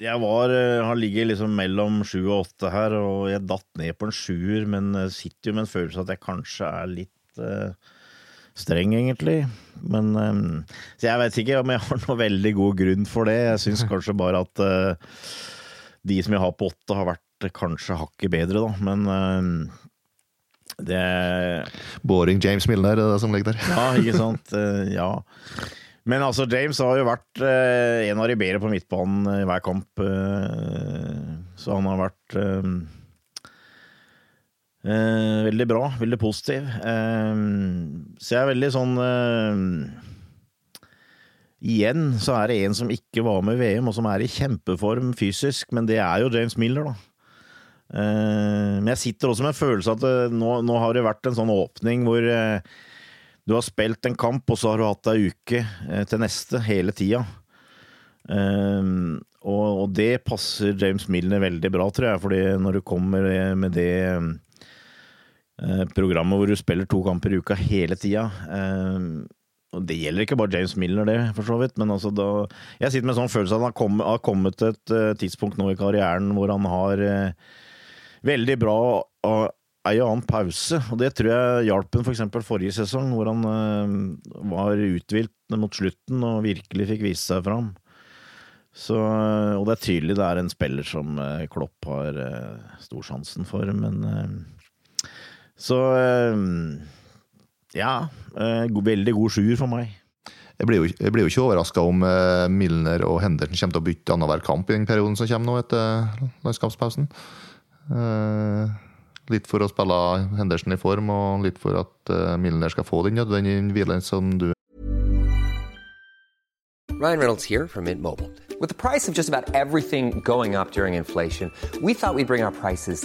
C: Jeg var har ligget liksom mellom sju og åtte her, og jeg datt ned på en sjuer, men sitter jo med en følelse at jeg kanskje er litt streng, egentlig. Men um, Så jeg vet ikke om jeg har noe veldig god grunn for det. Jeg syns kanskje bare at uh, de som jeg har på åtte, har vært kanskje hakket bedre, da. Men uh, det
D: Boring James Milner, det som ligger der.
C: ja, ikke sant. Ja. Men altså, James har jo vært en av de bedre på midtbanen i hver kamp. så han har vært Eh, veldig bra, veldig positiv. Eh, så jeg er veldig sånn eh, Igjen så er det en som ikke var med i VM, og som er i kjempeform fysisk, men det er jo James Miller, da. Eh, men jeg sitter også med en følelse at eh, nå, nå, har det vært en sånn åpning hvor eh, du har spilt en kamp, og så har du hatt ei uke til neste hele tida. Og, og, det passer James Milner veldig bra, tror jeg, fordi når du kommer med det programmet hvor du spiller to kamper i uka hele tida. Eh, og det gjelder ikke bare James Miller, det, for så vidt, men altså da Jeg sitter med en sånn følelse av at han har kommet til et eh, tidspunkt nå i karrieren hvor han har veldig bra ei og annen pause, og det tror jeg hjalp ham f.eks. For forrige sesong, hvor han var uthvilt mot slutten og virkelig fikk vise seg fram. Så, og det er tydelig det er en spiller som Klopp har storsansen for, men så eh, ja. Eh, veldig god sjuer for meg.
D: Jeg blir jo, jeg blir jo ikke overraska om uh, Milner og Henderson kommer til å bytte annenhver kamp i den perioden som kommer nå etter landskapspausen. Litt for å spille Henderson i form, og litt for at Milner skal få den nødvendige hvilen som du
E: Ryan Reynolds here from Mint Mobile. With the price of just about everything going up during inflation, we thought we'd bring our prices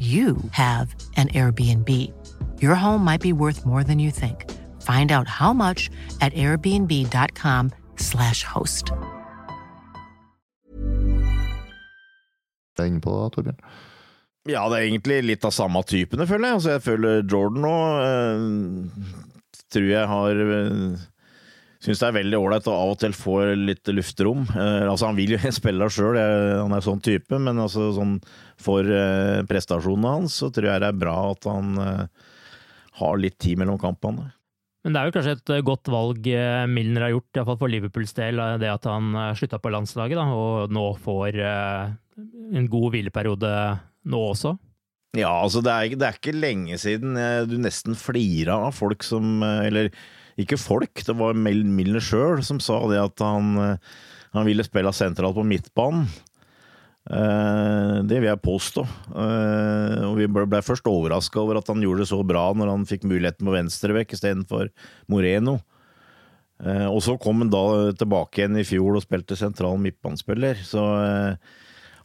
F: you have an Airbnb. Your home might be worth more than you think. Find out how much at airbnb.com/slash host.
D: Inne på da, Torbjørn.
C: Ja, det er egentlig litt av samme typene, føler jeg. Altså, jeg føler Jordan nå øh, tror jeg har øh, Syns det er veldig ålreit å av og til få litt luftrom. Uh, altså, han vil jo spille sjøl, han er sånn type, men altså, sånn, for uh, prestasjonene hans så tror jeg det er bra at han uh, har litt tid mellom kampene.
B: Men det er jo kanskje et godt valg Milner har gjort, iallfall for Liverpools del, det at han slutta på landslaget da, og nå får en god hvileperiode nå også.
C: Ja, altså det er, det er ikke lenge siden du nesten flira av folk som Eller ikke folk, det var Milner sjøl som sa det at han, han ville spille sentralt på midtbanen. Det vil jeg påstå. Og vi ble først overraska over at han gjorde det så bra når han fikk muligheten på venstrebekk istedenfor Moreno. Og så kom han da tilbake igjen i fjor og spilte sentral midtbanespiller. Så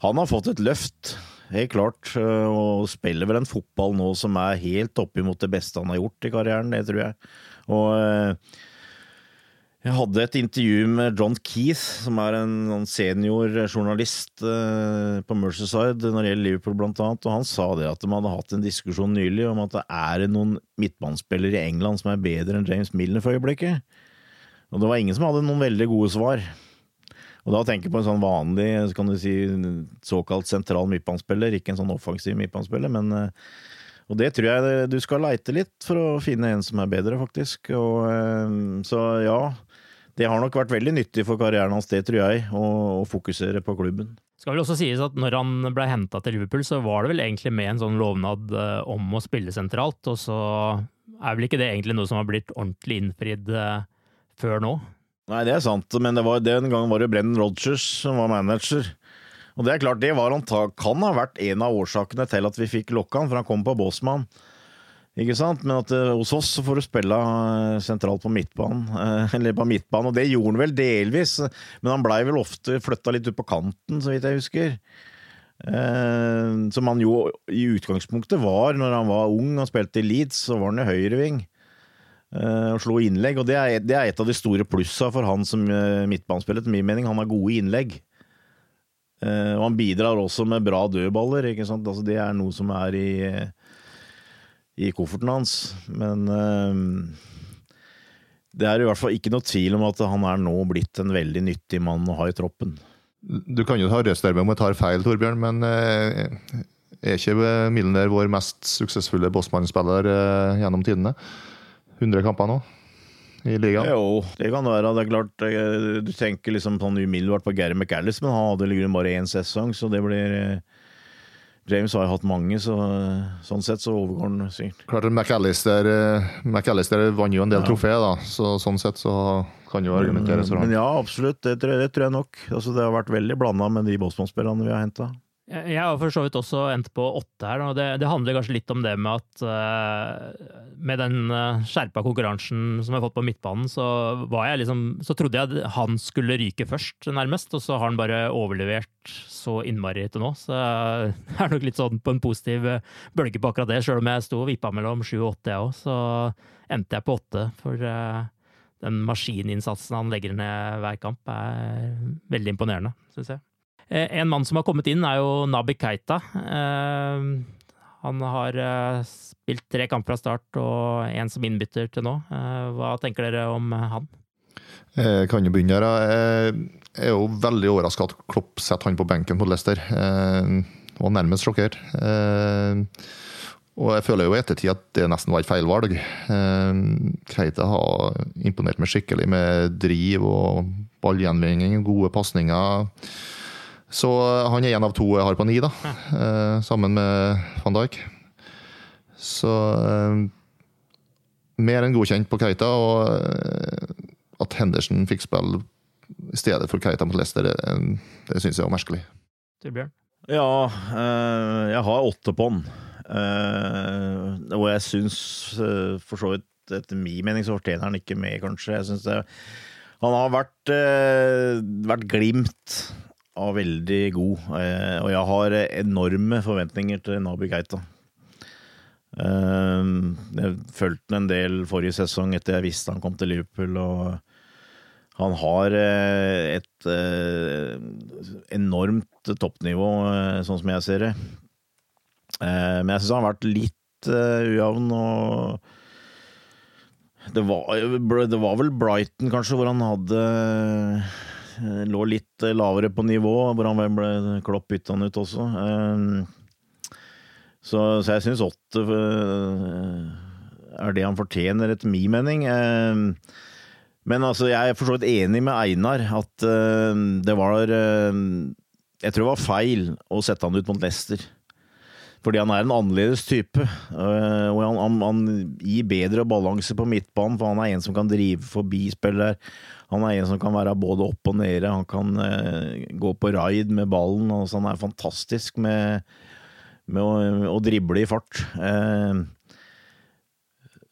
C: han har fått et løft, helt klart. Og spiller vel en fotball nå som er helt oppimot det beste han har gjort i karrieren, det tror jeg. Og jeg hadde et intervju med John Keith, som er en seniorjournalist på Merceside når det gjelder Liverpool, blant annet, og han sa det at de hadde hatt en diskusjon nylig om at det er noen midtbanespillere i England som er bedre enn James Milner for øyeblikket. Og det var ingen som hadde noen veldig gode svar. Og da tenker jeg på en sånn vanlig, kan du si, såkalt sentral midtbanespiller, ikke en sånn offensiv midtbanespiller, men og det tror jeg du skal leite litt for å finne en som er bedre, faktisk. Og, så ja, det har nok vært veldig nyttig for karrieren hans, det tror jeg, å, å fokusere på klubben.
B: Skal vel også sies at når han ble henta til Liverpool, så var det vel egentlig med en sånn lovnad om å spille sentralt, og så er vel ikke det egentlig noe som har blitt ordentlig innfridd før nå?
C: Nei, det er sant, men det var, den gangen var det Brennan Rodgers som var manager. Og det er klart, det var kan ha vært en av årsakene til at vi fikk lokka han, for han kom på Båsmann. Ikke sant? Men at uh, hos oss får du spille uh, sentralt på midtbanen. Uh, eller på midtbanen, og det gjorde han vel delvis, men han blei vel ofte flytta litt ut på kanten, så vidt jeg husker. som han jo i utgangspunktet var når han var ung og spilte i Leeds, så var han i høyreving. og slå innlegg. Og det er, det er et av de store plussa for han som midtbanespiller, etter min mening. Han har gode innlegg. Eh, og han bidrar også med bra dødballer. Ikke sant? Altså, det er noe som er i, i kofferten hans. Men det er i hvert fall ikke noe tvil om at han er nå blitt en veldig nyttig mann å ha i troppen.
D: Du kan jo ha røststemme om jeg tar feil, Torbjørn, men er ikke Milner vår mest suksessfulle bossmannsspiller gjennom tidene? 100 kamper nå i ligaen?
C: Jo, det kan være. Det er klart, eh, Du tenker liksom sånn umiddelbart på Gary McAllis, men han hadde liksom bare én sesong, så det blir eh, James har jo hatt mange, så sånn sett så overgår han sikkert.
D: Klart McAllister, eh, McAllister vant jo en del ja. trofeer, da, så sånn sett så kan jo argumenteres
C: for ham. Men ja, absolutt, det tror jeg, det tror jeg nok. Altså, det har vært veldig blanda med de Bosman-spillerne vi har henta.
B: Jeg har for så vidt også endt på åtte her. og det, det, handler kanskje litt om det med at uh, med den uh, skjerpa konkurransen som jeg har fått på midtbanen, så, jeg liksom, så trodde jeg at han skulle ryke først, nærmest. Og så har han bare overlevert så innmari til nå. Så jeg er nok litt sånn på en positiv bølge på akkurat det. Sjøl om jeg sto og vippa mellom sju og åtte, jeg òg, så endte jeg på åtte. For uh, den maskininnsatsen han legger ned hver kamp, er veldig imponerende, syns jeg. Eh, en mann som har kommet inn, er jo Nabi Keita. Eh, han har eh, spilt tre kamper fra start og én som innbytter til nå. Hva tenker dere om han?
D: Jeg kan jo begynne her. Jeg er jo veldig overraska at Klopp setter han på benken mot Leicester. Jeg var nærmest sjokkert. Og jeg føler jo i ettertid at det nesten var et feilvalg. Keita har imponert meg skikkelig med driv og ballgjenvinning, gode pasninger. Så eh, han er en av to jeg har på ni, da. Ja. sammen med van Dijk. Så eh, mer enn godkjent på Keita, og eh, at Henderson fikk spille i stedet for Keita mot Leicester, det, det syns jeg var merkelig.
B: Tilbjørn?
C: Ja, jeg har åtte på den. og jeg syns for så vidt, etter min mening, så fortjener han ikke med, kanskje. Jeg synes det han har vært, vært glimt var veldig god. Eh, og jeg har enorme forventninger til Nabi Keita. Eh, jeg fulgte ham en del forrige sesong etter jeg visste han kom til Liverpool. og han har eh, et enormt toppnivå, sånn som jeg ser det. Men jeg syns han har vært litt ujevn. og det var, det var vel Brighton, kanskje, hvor han hadde lå litt eh, lavere på nivå, hvor han ble Klopp bytta ut også. Eh, så, så jeg syns åtte er det han fortjener, etter min mening. Men altså, jeg er for så vidt enig med Einar at det var Jeg tror det var feil å sette han ut mot Leicester. Fordi han er en annerledes type. Og han, han, han gir bedre balanse på midtbanen, for han er en som kan drive forbi spillere. Han er en som kan være både opp og nede. Han kan eh, gå på raid med ballen. Altså, han er fantastisk med, med å, å, drible i fart. Eh,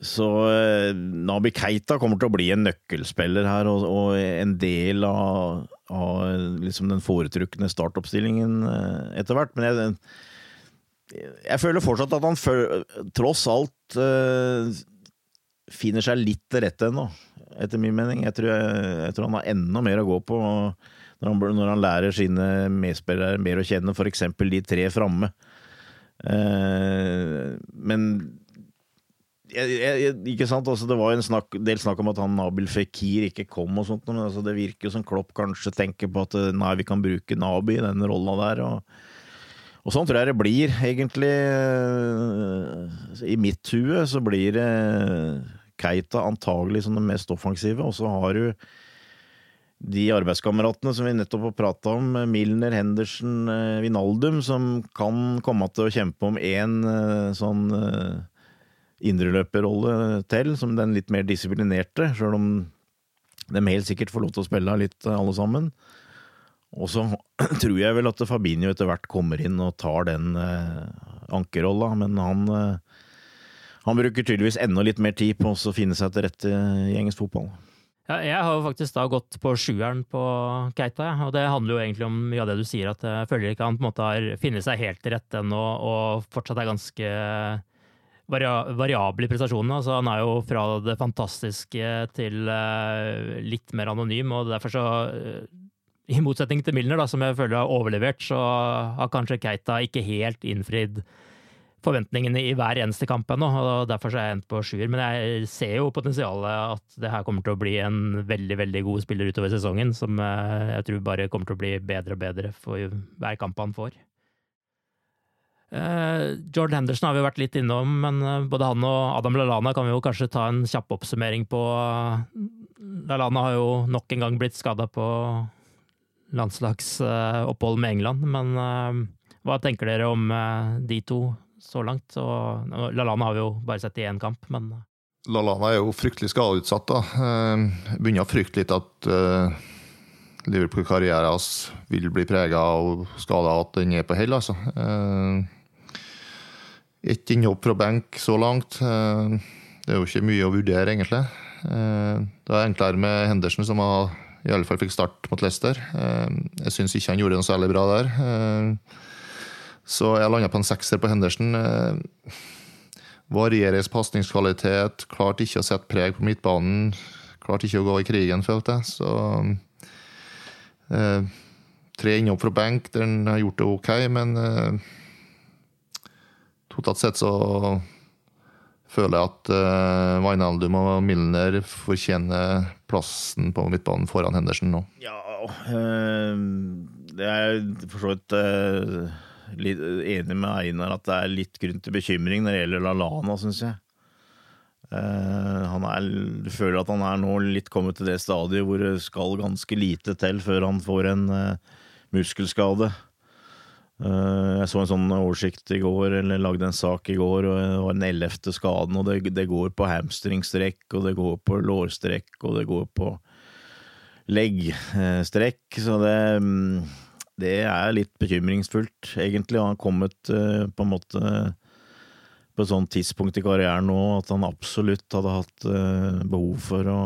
C: så eh, Nabi Keita kommer til å bli en nøkkelspiller her, og, og en del av, av liksom den foretrukne startoppstillingen eh, etter hvert. Men jeg, jeg, føler fortsatt at han for, tross alt eh, finner seg litt til rette ennå etter min mening. Jeg tror, jeg, jeg tror, han har enda mer å gå på når han, når han lærer sine medspillere mer å kjenne, f.eks. de tre framme. Eh, men ikke sant, altså Det var en snakk, del snakk om at han Nabil Fikir ikke kom, og sånt, men altså det virker som Klopp kanskje tenker på at nei, vi kan bruke Nabi i den rolla der. og og sånn tror jeg det blir, egentlig. I mitt hue så blir det Keita antagelig som den mest offensive, og så har du de arbeidskameratene som vi nettopp har prata om, Milner, Henderson, eh, Vinaldum, som kan komme til å kjempe om én eh, sånn eh, indreløperrolle til, som den litt mer disiplinerte, sjøl om de helt sikkert får lov til å spille litt alle sammen. Og så tror jeg vel at Fabinho etter hvert kommer inn og tar den ankerrolla, men han han bruker tydeligvis enda litt mer tid på å finne seg til rette i engelsk fotball.
B: Ja, jeg har jo faktisk da gått på sjueren på Keita, ja. og det handler jo egentlig om mye av det du sier, at jeg føler ikke han på en måte har funnet seg helt til rette ennå, og fortsatt er ganske variabel i prestasjonene. Altså, han er jo fra det fantastiske til uh, litt mer anonym, og derfor så uh, I motsetning til Milner, da, som jeg føler har overlevert, så har kanskje Keita ikke helt innfridd forventningene i hver eneste kamp ennå, og derfor er jeg endt på sjuer. Men jeg ser jo potensialet at det her kommer til å bli en veldig veldig god spiller utover sesongen, som uh, jeg tror bare kommer til å bli bedre og bedre for hver kamp han får. Uh, Jordan Henderson har vi vært litt innom, men uh, både han og Adam Lalana kan vi jo kanskje ta en kjapp oppsummering på. Lalana har jo nok en gang blitt skada på landslagsopphold med England, men hva tenker dere om de to så langt? Og, Lalana har vi jo bare sett i én kamp, men
D: Lalana er jo fryktelig skadeutsatt. da. Begynner å frykte litt at Liverpool-karrieren hans vil bli prega av skader, at den er på hell. altså. Ett innhopp fra benk så langt. Eh, det er jo ikke mye å vurdere, egentlig. Eh, det er enklere med Henderson, som i alle fall fikk start mot Leicester. Eh, jeg syns ikke han gjorde noe særlig bra der. Så jeg landa på en sekser på Henderson. Varieres pasningskvalitet, klarte ikke å sette preg på midtbanen. Klarte ikke å gå i krigen, følte jeg. Så eh, Tre innhopp fra benk, den har gjort det ok, men eh, totalt sett så føler jeg at uh, Wijnaldum og Milner fortjener plassen på midtbanen foran Henderson nå.
C: Ja, øh, det er for så vidt øh, litt enig med Einar at det er litt grunn til bekymring når det gjelder Lallana, syns jeg. Uh, han er, du føler at han er nå litt kommet til det stadiet hvor det skal ganske lite til før han får en uh, muskelskade. Uh, jeg så en sånn oversikt i går, eller lagde en sak i går, og det var den ellevte skaden. og det, det, går på hamstringstrekk, og det går på lårstrekk, og det går på leggstrekk. Så det, mm, det er litt bekymringsfullt, egentlig. Han har kommet eh, på en måte på et sånt tidspunkt i karrieren nå at han absolutt hadde hatt eh, behov for å,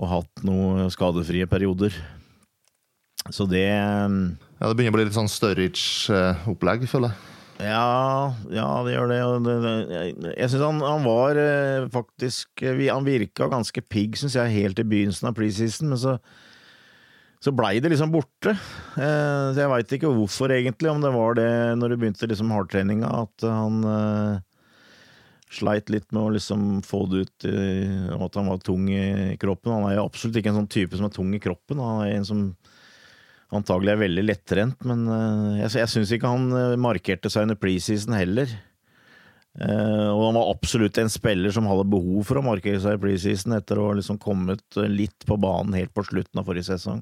C: å hatt noen skadefrie perioder. Så det mm,
D: ja, Det begynner å bli litt sånn Sturridge-opplegg, føler jeg.
C: Ja, ja, det gjør det. jeg syns han, han, var eh, faktisk eh, Han virka ganske pigg, syns jeg, helt i begynnelsen av preseason, men så så blei det liksom borte. Eh, så jeg veit ikke hvorfor, egentlig, om det var det når det begynte liksom hardtreninga, at han sleit litt med å liksom få det ut, og at han var tung i kroppen. Han er jo absolutt ikke en sånn type som er tung i kroppen. Han er en som antagelig er veldig lettrent, men eh, jeg, jeg syns ikke han eh, markerte seg under preseason heller. Og han var absolutt en spiller som hadde behov for å markere seg i preseason etter å ha liksom kommet litt på banen helt på slutten av forrige sesong.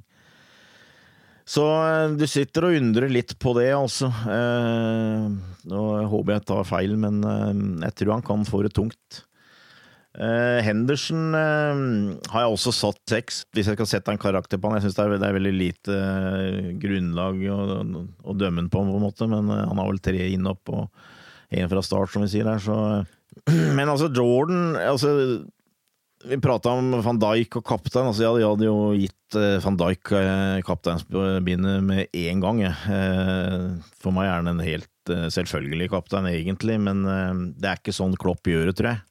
C: Så uh, du sitter og undrer litt på det, altså. Eh, nå håper jeg tar feil, men jeg tror han kan få det tungt. Eh, Henderson eh, har jeg også satt seks, hvis jeg skal sette en karakter på han. Jeg syns det, det, er veldig lite uh, grunnlag å, å, dømme han på, på en måte, men han har vel tre innhopp og én fra start, som vi sier der, så Men altså, Jordan altså, Vi prata om van Dijk og kaptein. Altså, jeg hadde jo gitt van Dijk kapteinsbindet med én gang. For meg er han en helt selvfølgelig kaptein, egentlig, men det er ikke sånn Klopp gjør det, tror jeg.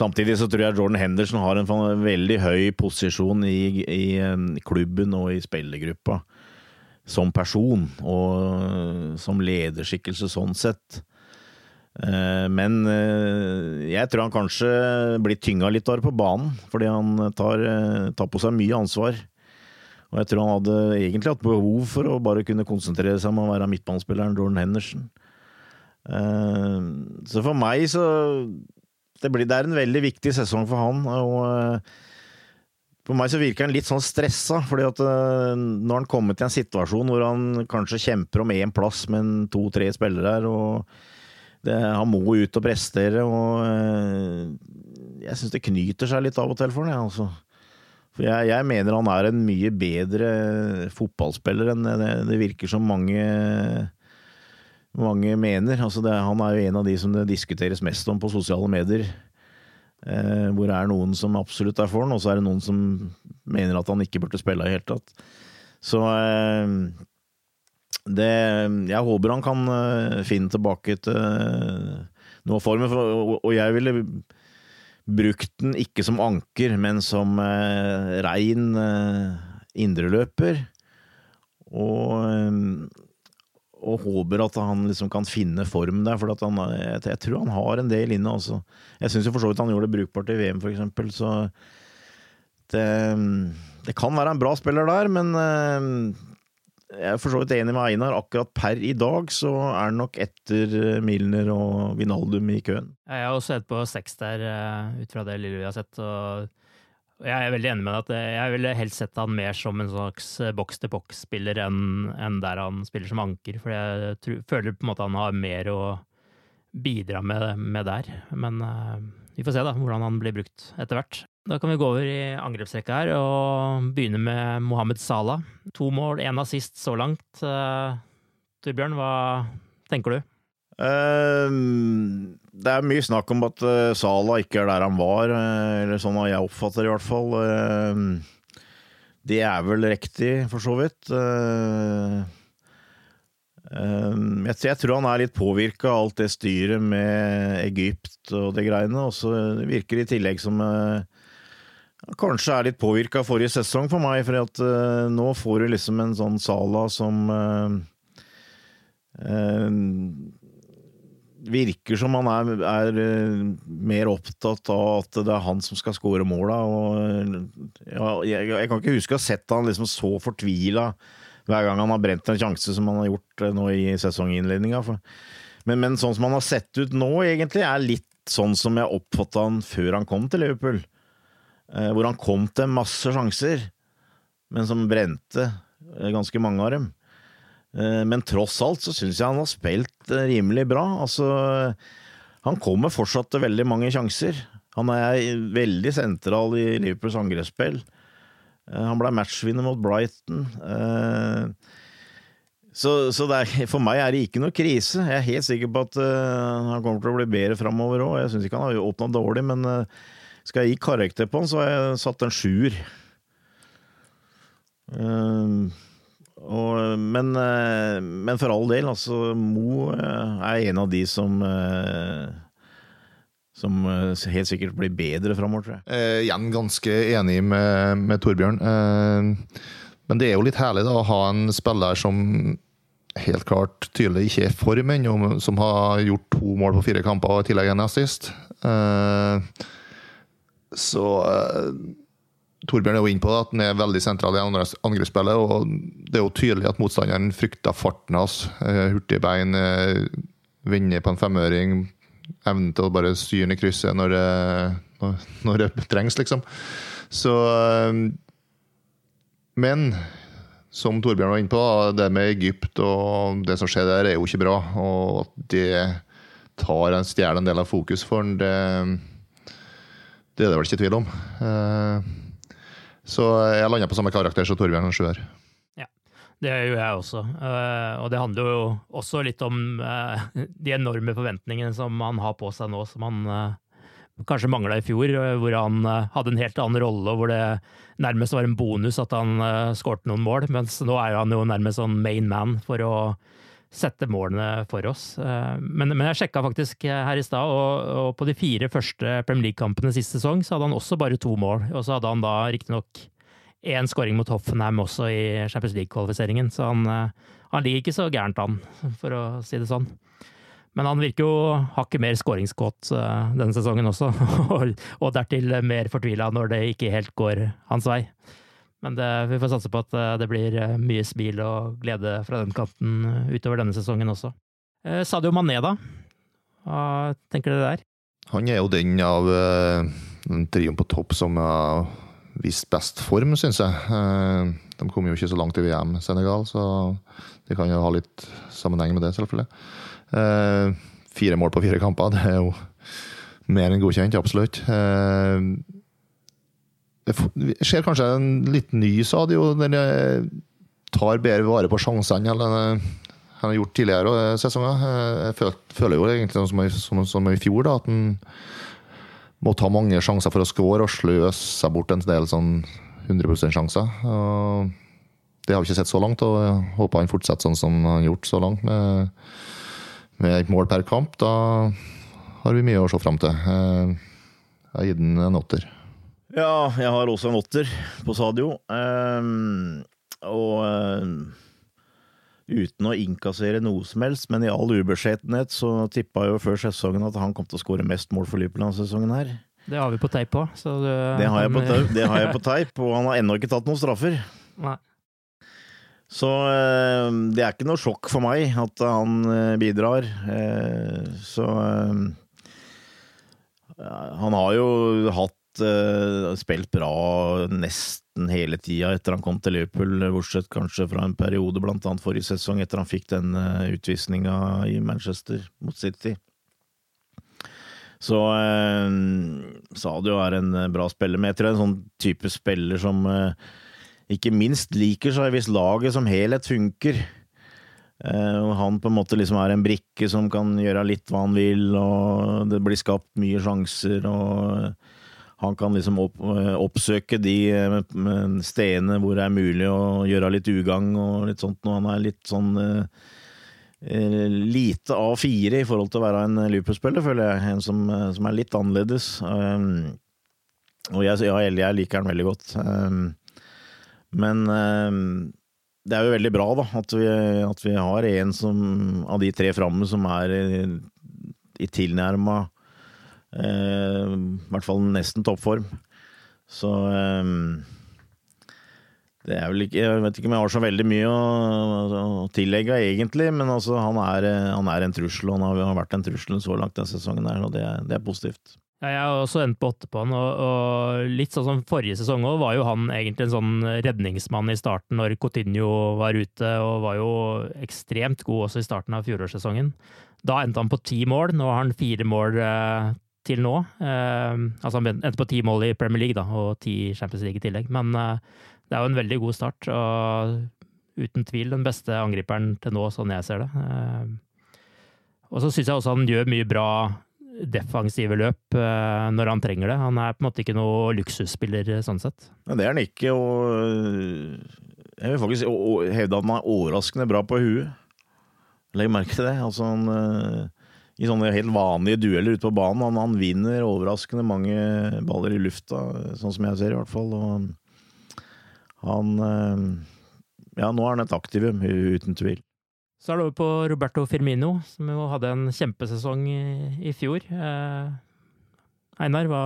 C: Samtidig så tror jeg Jordan Henderson har en veldig høy posisjon i, i klubben og i spillergruppa. Som person, og som lederskikkelse sånn sett. Eh, men eh, jeg tror han kanskje blir tynga litt der på banen, fordi han tar, eh, tar, på seg mye ansvar. Og jeg tror han hadde egentlig hatt behov for å bare kunne konsentrere seg om å være midtbanespilleren Jordan Henderson. Så for meg så det, blir, det er en veldig viktig sesong for han. og For meg så virker han litt sånn stressa, fordi at nå har han kommet i en situasjon hvor han kanskje kjemper om én plass med to-tre spillere her, og det, han må ut og prestere, og uh, jeg syns det knyter seg litt av og til for jeg, altså. For jeg, jeg, mener han er en mye bedre fotballspiller enn det, det virker som mange mange mener. Altså det, han er jo en av de som det diskuteres mest om på sosiale medier. Eh, hvor det er noen som absolutt er for han, og så er det noen som mener at han ikke burde spille i hele tatt. Så eh, det Jeg håper han kan eh, finne tilbake til, noe av. For, og jeg ville brukt den ikke som anker, men som eh, rein eh, indreløper. Og, eh, og håper at han liksom kan finne form der, for han, jeg, jeg, tror han har en del inne. Altså. Jeg syns for så vidt han gjorde det brukbart i VM, for eksempel, så det, det kan være en bra spiller der, men eh, jeg er for så vidt enig med Einar. Akkurat per i dag så er han nok etter eh, Milner og Vinaldum i køen.
B: Jeg har også sett på seks der, eh, ut fra det lille vi har sett. og jeg er veldig enig med deg at jeg ville helst sett han mer som en slags boks-til-boks-spiller enn, der han spiller som anker. For jeg tror, føler på en måte han har mer å bidra med, med der. Men vi får se da hvordan han blir brukt etter hvert. Da kan vi gå over i angrepsrekka her og begynne med Mohammed Salah. To mål, én assist så langt. Uh, Torbjørn, hva tenker du?
C: Uh, det er mye snakk om at uh, Salah ikke er der han var, eller sånn jeg oppfatter det i hvert fall. det er vel riktig, for så vidt. Jeg, jeg, tror han er litt påvirka av alt det styret med Egypt og det greiene. Og så virker det i tillegg som Kanskje er litt påvirka forrige sesong for meg, for at uh, nå får du liksom en sånn Sala som uh, Virker som han er, er mer opptatt av at det er han som skal skåre måla. Ja, jeg, jeg, kan ikke huske å ha sett han liksom så fortvila hver gang han har brent en sjanse som han har gjort nå i sesonginnledninga. Men, men sånn som han har sett ut nå, egentlig, er litt sånn som jeg oppfatta han før han kom til Liverpool. Eh, hvor han kom til masse sjanser, men som brente eh, ganske mange av dem. Eh, men tross alt så syns jeg han har spilt rimelig bra. Altså, han kommer fortsatt til veldig mange sjanser. Han er veldig sentral i Liverpools angrepsspill. Han ble matchvinner mot Brighton. Så, så er, for meg er det ikke noe krise. Jeg er helt sikker på at han kommer til å bli bedre framover òg. Jeg syns ikke han har åpna dårlig, men skal jeg gi karakter på han, så har jeg satt en sjuer. Uh, men, men, for all del, altså Mo er en av de som eh, som helt sikkert blir bedre framover, tror
D: jeg. igjen ganske enig med, med Torbjørn. men det er jo litt herlig da, å ha en spiller som helt klart tydelig ikke er form ennå, som har gjort to mål på fire kamper og i tillegg en assist. Eh, så uh, Torbjørn er jo inne på at han er veldig sentral i angrepsspillet. og Det er jo tydelig at motstanderen frykter farten hans. Uh, hurtige bein, vinner på en femøring. Evnen til å bare styre ned krysset når, når, når, det trengs, liksom. Så Men som Torbjørn var inne på, det med Egypt og det som skjer der, er jo ikke bra. Og at det tar en stjeler en del av fokus for ham, det det er det vel ikke tvil om. Eh, så jeg landa på samme karakter som Torbjørn Sjøer.
B: Det gjør jeg også. Eh, og det handler jo også litt om eh, de enorme forventningene som han har på seg nå, som han kanskje mangla i fjor, hvor han hadde en helt annen rolle, hvor det nærmest var en bonus at han skårte noen mål. Mens nå er han jo nærmest sånn main man for å sette målene for oss. Eh, men, men jeg sjekka faktisk her i stad, og, og, på de fire første Premier League-kampene sist sesong, så hadde han også bare to mål. Og så hadde han da riktignok én skåring mot Hoffenheim også i Champions League-kvalifiseringen, så han, eh, han, ligger ikke så gærent an, for å si det sånn. Men han virker jo hakket mer skåringskåt eh, denne sesongen også, og, dertil mer fortvila når det ikke helt går hans vei. Men det, vi får satse på at eh, det blir mye smil og glede fra den kanten utover denne sesongen også. Sadio Mané, da? Hva tenker dere der?
D: Han er jo den av den trioen på topp som har vist best form, syns jeg. De kom jo ikke så langt i VM, Senegal, så det kan jo ha litt sammenheng med det, selvfølgelig. Fire mål på fire kamper, det er jo mer enn godkjent, absolutt. Det skjer kanskje en litt ny Sadio, der jeg tar bedre vare på sjansene enn han har gjort tidligere eh, sesonger. Jeg føler, jo egentlig som, som i fjor, da, at han må ta mange sjanser for å score og sløse bort en del sånn 100 %-sjanser. Det har vi ikke sett så langt, og jeg håper han fortsetter sånn som han har gjort så langt, med, med et mål per kamp. Da har vi mye å se fram til. Eh, jeg har gitt den en åtter.
C: Ja, jeg har også en åtter på Sadio. Um, og um, uten å innkassere noe som helst, men i all ubeskjedenhet så tippa jo før sesongen at han kom til å skåre mest mål for Liverpool denne sesongen her.
B: Det har vi på teip òg, Så du,
C: Det har, jeg på, teip- det har jeg på teip, og han har ennå ikke tatt noen straffer.
B: Nei.
C: Så eh, det er ikke noe sjokk for meg at han eh, bidrar. Eh, Så Han har jo hatt eh, spilt bra nesten hele tida etter han kom til Liverpool, bortsett kanskje fra en periode, blant annet forrige sesong, etter han fikk den uh, utvisninga i Manchester mot City. Så eh, Sadio er en eh, bra spiller, men jeg tror det er en sånn type spiller som eh, ikke minst liker seg hvis laget som helhet funker. Eh, han på en måte liksom er en brikke som kan gjøre litt hva han vil, og det blir skapt mye sjanser, og han kan liksom opp, eh, oppsøke de eh, stedene hvor det er mulig å gjøre litt ugagn og litt sånt, når han er litt sånn eh, eh, lite A4 i forhold til å være en Liverpool-spiller, føler jeg. En som, som er litt annerledes. Um, og jeg, ja, jeg liker han veldig godt. Um, men um, det er jo veldig bra da, at vi, at vi har en som, av de tre framme som er i, i tilnærma eh, I hvert fall nesten toppform. Så eh, det er vel ikke, Jeg vet ikke om jeg har så veldig mye å, å tillegge, egentlig, men altså, han, er, han er en trussel, og han har vært en trussel så langt denne sesongen, her, og det, det er positivt.
B: Jeg har også endt på åtte på han, og, og litt sånn som forrige sesong òg, var jo han egentlig en sånn redningsmann i starten når Coutinho var ute, og var jo ekstremt god også i starten av fjorårssesongen. Da endte han på ti mål, nå har han fire mål eh, til nå. Eh, altså han endte på ti mål i Premier League, da, og ti Champions League i tillegg, men eh, det er jo en veldig god start, og uten tvil den beste angriperen til nå, sånn jeg ser det. Eh, og så syns jeg også han gjør mye bra defensive løp eh, når han trenger det. Han er på en måte ikke noe luksusspiller eh, sånn sett.
C: Ja, det er han ikke, og øh, jeg vil faktisk hevde at han er overraskende bra på huet. Legg merke til det. Altså han, I sånne helt vanlige dueller ute på banen, han, han vinner overraskende mange baller i lufta, sånn som jeg ser i hvert fall. Og han øh, Ja, nå er han et aktivum, uten tvil.
B: Så er det over på Roberto Firmino, som jo hadde en kjempesesong i, i fjor. Eh, Einar, hva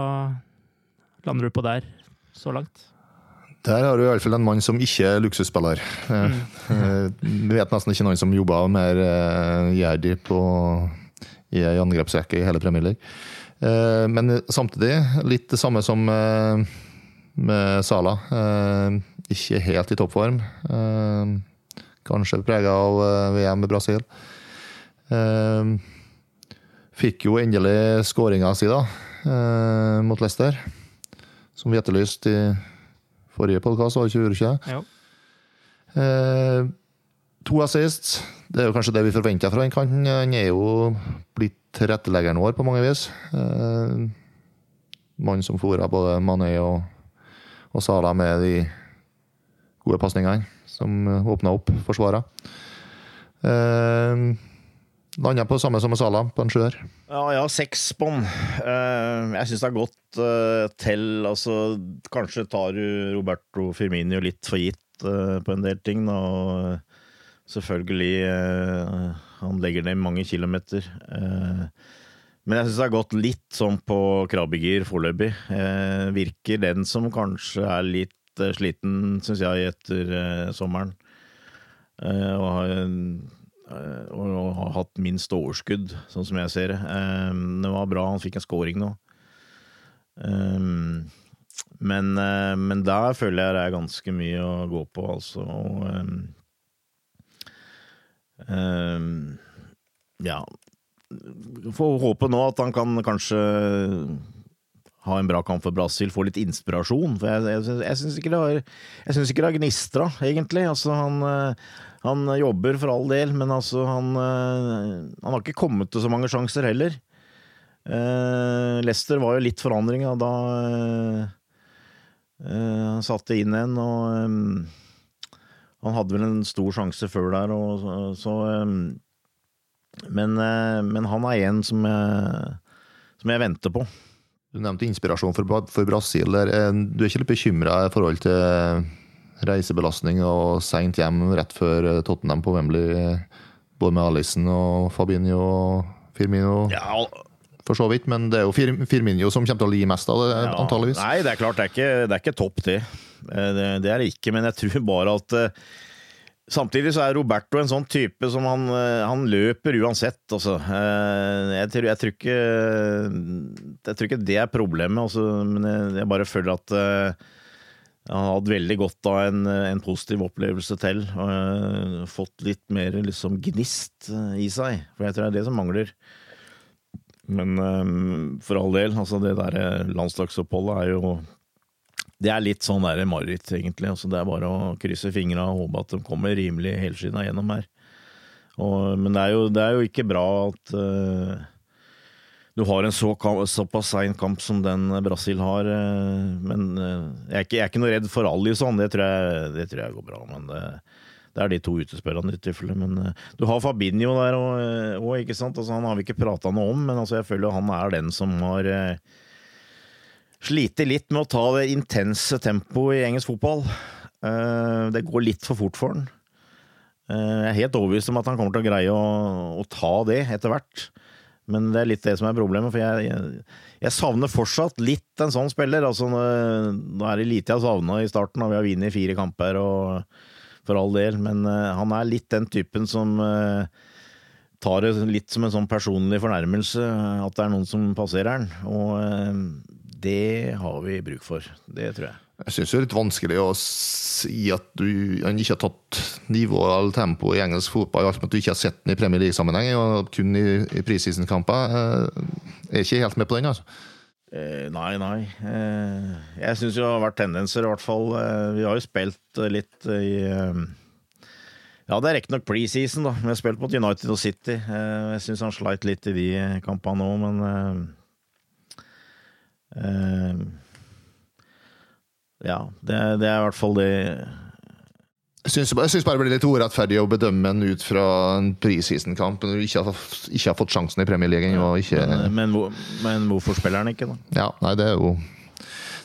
B: lander du på der så langt?
D: Der har du i alle fall en mann som ikke er luksusspiller. Mm. eh, Vi vet nesten ikke noen som jobber mer gjerdig på i ei angrepsrekke i hele Premier League. Eh, Men samtidig litt det samme som eh, med Sala. Eh, Ikke helt i toppform. Kanskje prega av VM i Brasil. Fikk jo endelig skåringa si, da, eh, mot Leicester. Som vi etterlyste i forrige podkast, var det ikke?
B: Ja.
D: Eh, to assists. Det er jo kanskje det vi forventa fra den kanten. Han er jo blitt tilretteleggeren vår på mange vis. Eh, Mann som fôra både Mané og, og Sala med de gode pasningene som åpna opp forsvaret. Eh, Landa på samme som Sala, på en sjuer.
C: Ja, jeg har seks på den. Eh, Jeg syns det er godt eh, til. Altså, kanskje tar du Roberto Firmino litt for gitt eh, på en del ting. Da. og Selvfølgelig eh, Han legger ned mange kilometer. Eh, Men jeg syns det har gått litt sånn på krabbegir foreløpig. Eh, Virker den som kanskje er litt eh, sliten, syns jeg, etter eh, sommeren. Eh, og har eh, og har hatt minst overskudd, sånn som jeg ser det. Det var bra, han fikk en scoring nå. Men, men der føler jeg det er ganske mye å gå på, altså. Og, ja Får håpe nå at han kan kanskje ha en bra kamp for Brasil, få litt inspirasjon. For jeg, jeg, jeg syns ikke det har Jeg gnistra, egentlig. Altså, han, eh, han jobber for all del, men altså, han, eh, han har ikke kommet til så mange sjanser heller. Uh, Leicester var jo litt forandring da uh, uh, han satte inn en, og eh, han hadde vel en stor sjanse før der, og så, så eh, men, eh, men han er en som jeg som jeg venter på.
D: Du nevnte inspirasjon for, for Brasil. Der. Eh, Du er ikke litt bekymra i forhold til reisebelastning og seint hjem rett før eh, Tottenham på Wembley, eh, både med Alison og Fabinho og Firmino? For så vidt, men det er jo Fir Firminio som kommer til å li mest av det,
C: Ja,
D: antageligvis.
C: Nei, det er klart, det er ikke, det er ikke topp, det. Eh, det. Det er det ikke, men jeg tror bare at eh, Samtidig så er Roberto en sånn type som han, eh, han løper uansett, altså. Jeg tror, jeg, tror ikke, jeg tror ikke det er problemet, altså, men jeg, jeg bare føler at han har hatt veldig godt av en, en positiv opplevelse til. Og fått litt mer liksom gnist i seg, for jeg tror det er det som mangler. Men um, for all del, altså det der landslagsoppholdet er jo Det er litt sånn der mareritt, egentlig. Altså det er bare å krysse fingra og håpe at de kommer rimelig helskinna gjennom her. Og, men det er, jo, det er jo ikke bra at uh, du har en så, kamp, såpass sein kamp som den Brasil har. Uh, men uh, jeg, er ikke, jeg er ikke noe redd for Alison, det det tror jeg går bra. Men det, det er de to utespillerne i tilfelle. Men eh, du har Fabinho der òg, ikke sant. Altså, han har vi ikke prata noe om, men altså, jeg føler han er den som har eh, slitt litt med å ta det intense tempoet i engelsk fotball. Eh, det går litt for fort for han. Eh, jeg er helt overbevist om at han kommer til å greie å, å ta det etter hvert. Men det er litt det som er problemet, for jeg, jeg, jeg savner fortsatt litt en sånn spiller. Altså, nå er det lite jeg savna i starten, og vi har vunnet fire kamper, og for all del, men eh, han er litt den typen som eh, tar det litt som en sånn personlig fornærmelse eh, at det er noen som passerer han, og det har vi bruk for. Det tror jeg.
D: Jeg syns det er litt vanskelig å si at du han ikke har tatt nivå eller tempo i engelsk fotball, alt med at du ikke har sett den i Premier League-sammenheng, kun i, i preseason-kamper. Jeg er ikke helt med på den, altså.
C: Eh, nei, nei. Eh, jeg syns det har vært tendenser, i hvert fall. Eh, vi har jo spilt litt i Ja, det er riktignok preseason, da. Vi har spilt mot United og City. Jeg syns han sleit litt i de kampene òg, men Ja, det, det er i hvert fall det
D: Jeg syns syns bare det blir litt urettferdig å bedømme en ut fra en preseason-kamp når du ikke har, ikke har fått sjansen i Premier League ennå. ikke-
C: men, men, hvor- men hvorfor spiller han ikke, da?
D: Ja, nei, det er jo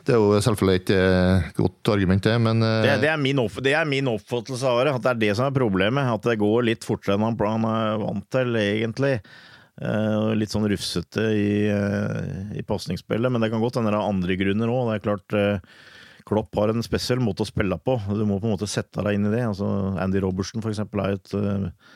D: Det er jo selvfølgelig et eh, godt argument, det, men eh,
C: Det, det, er min opp, det er min oppfattelse av det, at det er det som er problemet. At det går litt fortere enn han er vant til, egentlig. Og litt sånn rufsete i, eh, i pasningsspillet, men det kan godt hende det er andre grunner òg. Det er klart Klopp har en spesiell måte å spille på. Du må på en måte sette deg inn i det. Altså, Andy Robertson for eksempel er et, eh,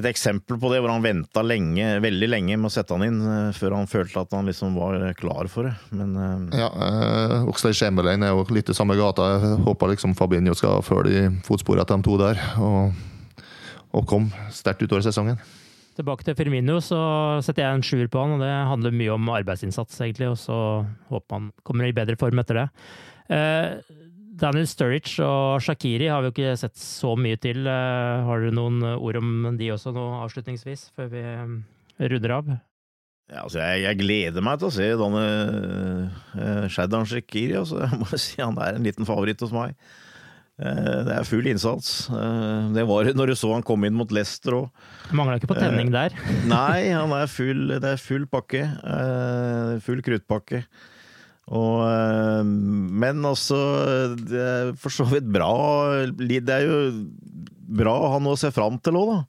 C: et eksempel på det, hvor han venta lenge, veldig lenge med å sette han inn, eh, før han følte at han liksom var klar for det. Men eh,
D: Ja, eh, Oxlade Chamberlain er jo litt i samme gata. Jeg håper liksom Fabinho skal følge i fotsporet til de to der, og, og komme sterkt utover sesongen.
B: Tilbake til Firmino, så setter jeg en sjuer på han, og det handler mye om arbeidsinnsats, egentlig, og så håper han kommer i bedre form etter det. Eh, Daniel Sturridge og Shakiri har vi jo ikke sett så mye til. Eh, har du noen ord om de også nå, avslutningsvis, før vi eh, runder av?
C: Ja, altså jeg, jeg gleder meg til å se denne uh, Shaddan Shakiri. Altså. Jeg må si Han er en liten favoritt hos meg. Uh, det er full innsats. Uh, det var når du så han kom inn mot Leicester òg.
B: Mangla ikke på tenning der.
C: Nei, han er full, det er full pakke. full kruttpakke. Og, eh, men også Det er for så vidt bra. Det er jo bra å ha noe å se fram til òg, da.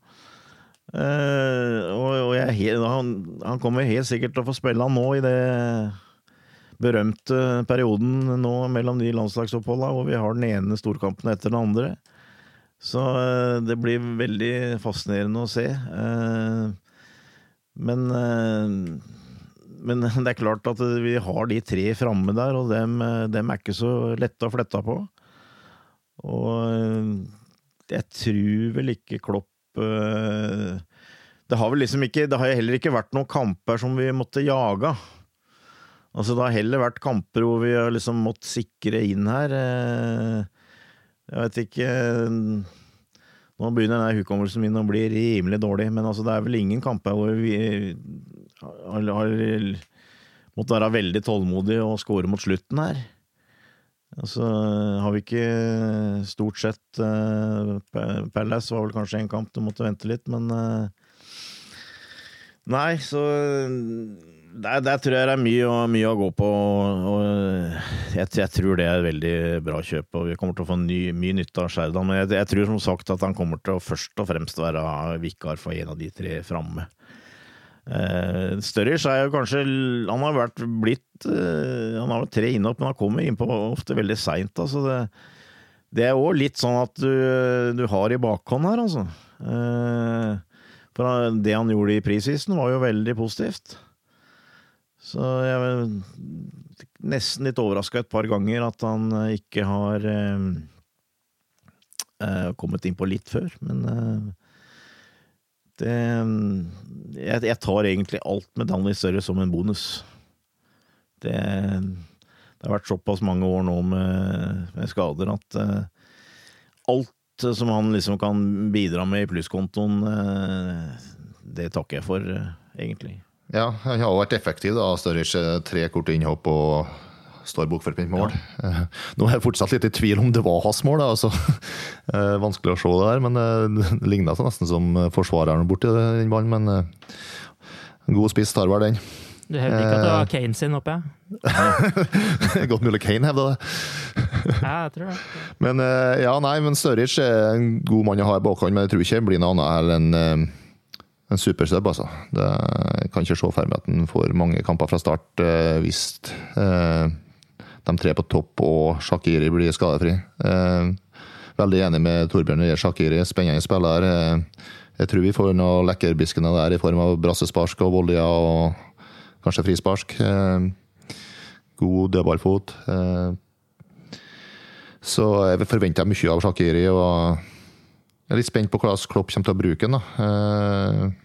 C: Eh, og, og jeg, han, han kommer helt sikkert til å få spille han nå i det berømte perioden nå mellom de landslagsoppholdene, hvor vi har den ene storkampen etter den andre. Så eh, det blir veldig fascinerende å se. Men men det er klart at vi har de tre framme der, og dem, eh, dem er ikke så lette å flette på. Og eh, jeg tror vel ikke Klopp eh, Det har vel liksom ikke Det har heller ikke vært noen kamper som vi måtte jage. Altså, det har heller vært kamper hvor vi har liksom måttet sikre inn her. Jeg vet ikke Nå begynner denne hukommelsen min å bli rimelig dårlig, men altså, det er vel ingen kamper hvor vi har, har måttet være veldig tålmodig og score mot slutten her. Altså, har vi ikke stort sett uh, Palace var vel kanskje en kamp du måtte vente litt, men uh, Nei, så der, der tror jeg det er mye, mye å gå på. Og jeg, jeg tror det er et veldig bra kjøp, og vi kommer til å få ny, mye nytte av Sherdan. Men jeg, jeg tror som sagt at han kommer til å først og fremst være vikar for en av de tre framme. Eh, Sturridge er jo kanskje Han har vært blitt uh, Han har vært tre innhopp, men han kommer innpå ofte veldig seint. Altså det, det er òg litt sånn at du, du har i bakhånd her, altså. Uh, for det han gjorde i prisisen, var jo veldig positivt. Så jeg er nesten litt overraska et par ganger at han ikke har kommet innpå litt før, men det jeg, jeg tar egentlig alt med Danny Større som en bonus. Det, det har vært såpass mange år nå med, med skader at uh, alt som han liksom kan bidra med i plusskontoen, uh, det takker jeg for, uh, egentlig.
D: Ja, han har vært effektiv. da, Sturridge tre korte innhopp og står bokført mål. Ja. Nå er jeg fortsatt litt i tvil om det var hans mål. altså. Eh, Vanskelig å se det her, men det det ligna nesten som forsvareren borti den ballen. Men eh, god spiss tar vel den.
B: Du hevder ikke at det var Kane sin, håper jeg?
D: Godt mulig Kane hevda det.
B: Ja, jeg tror det.
D: Men eh, ja, nei, men Sturridge er en god mann å ha i bakhånd, men jeg tror ikke det blir noe annet enn eh, en supersub, altså. Det, jeg kan ikke se for meg at han får mange kamper fra start eh, hvis eh, de tre på topp og Shakiri blir skadefri. Eh, veldig enig med Torbjørn når det Shakiri, spennende spiller. Eh, jeg tror vi får noen lekkerbiskene der i form av brassespark og volleyer og kanskje frispark. Eh, god dødballfot. Så jeg forventer mye av Shakiri. og Jeg er litt spent på hvordan Klopp kommer til å bruke den.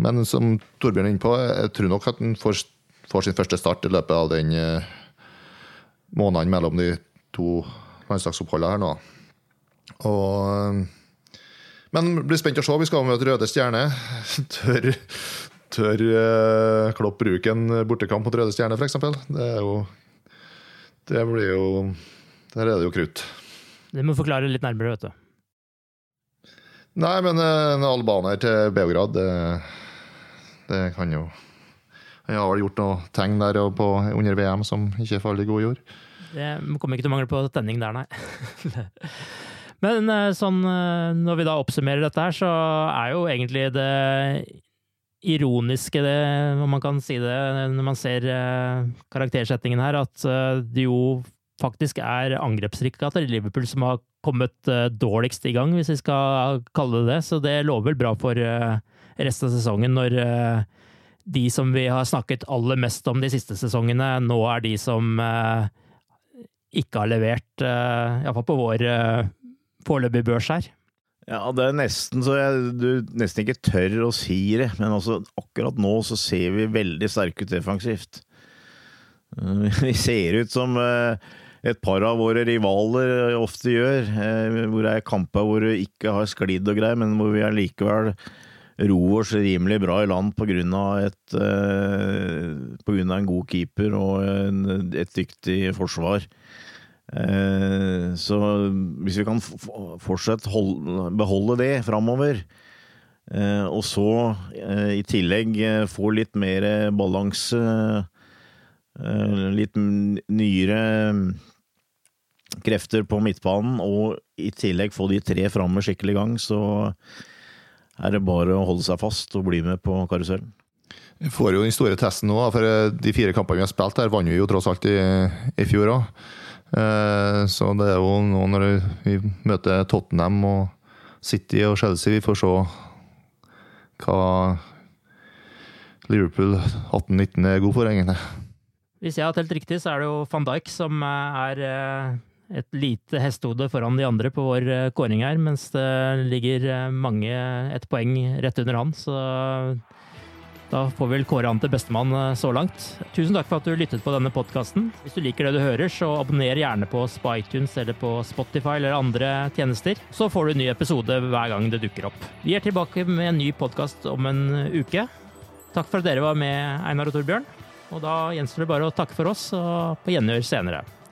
D: men som Torbjørn er inne på, jeg tror nok at han får, får sin første start i løpet av den eh, måneden mellom de to landslagsoppholdene her nå. Og, eh, men blir spent å se. Vi skal møte Røde Stjerne. Tør, tør eh, Klopp bruke en bortekamp mot Røde Stjerne, f.eks.? Det er jo Det blir jo Der er det jo krutt.
B: Det må forklare litt nærmere, vet du.
D: Nei, men en albaner til Beograd, det, det kan jo Han har gjort noen tegn der på, under VM som ikke faller i god jord.
B: Det kommer ikke til å mangle på tenning der, nei. Men eh, sånn, eh, når vi da oppsummerer dette her, så er jo egentlig det ironiske, det, om man kan si det, når man ser eh, karaktersettingen her, at det jo faktisk er angrepsrikka til Liverpool som har kommet dårligst i gang, hvis vi skal kalle det det. Så det lover vel bra for resten av sesongen, når de som vi har snakket aller mest om de siste sesongene, nå er de som eh, ikke har levert, uh, iallfall på vår uh, foreløpige børs her.
C: Ja, det er nesten så jeg, du nesten ikke tør å si det, men altså, akkurat nå så ser vi veldig sterke ut defensivt. Vi ser ut som et par av våre rivaler ofte gjør, hvor det er kamper hvor du ikke har sklidd og greier, men hvor vi allikevel roer oss rimelig bra i land grunn av en god keeper og en, et dyktig forsvar. Eh, Så hvis vi kan fortsette fortsatt beholde det framover, eh, og så eh, i tillegg eh, få litt mer balanse, eh, litt nyere krefter på midtbanen, og i tillegg få de tre framme skikkelig i gang, så er det bare å holde seg fast og bli med på karusellen.
D: Vi får jo den store testen nå, for eh, de fire kampene vi har spilt her, vant vi jo tross alt i, i fjor òg. Så det er jo nå når vi møter Tottenham og City og Chelsea, vi får se hva Liverpool 18-19 er god for, egentlig.
B: Hvis jeg har telt riktig, så er det jo van Dijk som eh, er eh, et lite hestehode foran de andre på vår eh, kåring her, mens det ligger eh, mange et poeng rett under han. Så da får vi vel kåre han til bestemann eh, så langt. Tusen takk for at du lyttet på denne podkasten. Hvis du liker det du hører, så abonner gjerne på iTunes eller på Spotify eller andre tjenester. Så får du en ny episode hver gang det dukker opp. Vi er tilbake med en ny podkast om en uke. Takk for at dere var med, Einar og Torbjørn. Og da gjenstår det bare å takke for oss, og på gjenhør senere.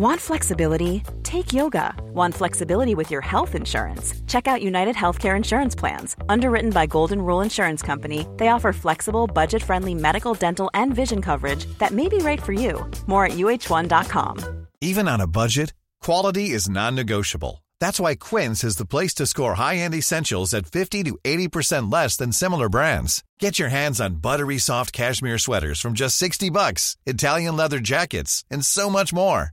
G: Want flexibility? Take yoga. Want flexibility with your health insurance? Check out United Healthcare Insurance Plans. Underwritten by Golden Rule Insurance Company, they offer flexible, budget friendly medical, dental, and vision coverage that may be right for you. More at uh1.com.
H: Even on a budget, quality is non-negotiable. That's why Quince is the place to score high-end essentials at 50 to 80% less than similar brands. Get your hands on buttery soft cashmere sweaters from just 60 bucks, Italian leather jackets, and so much more.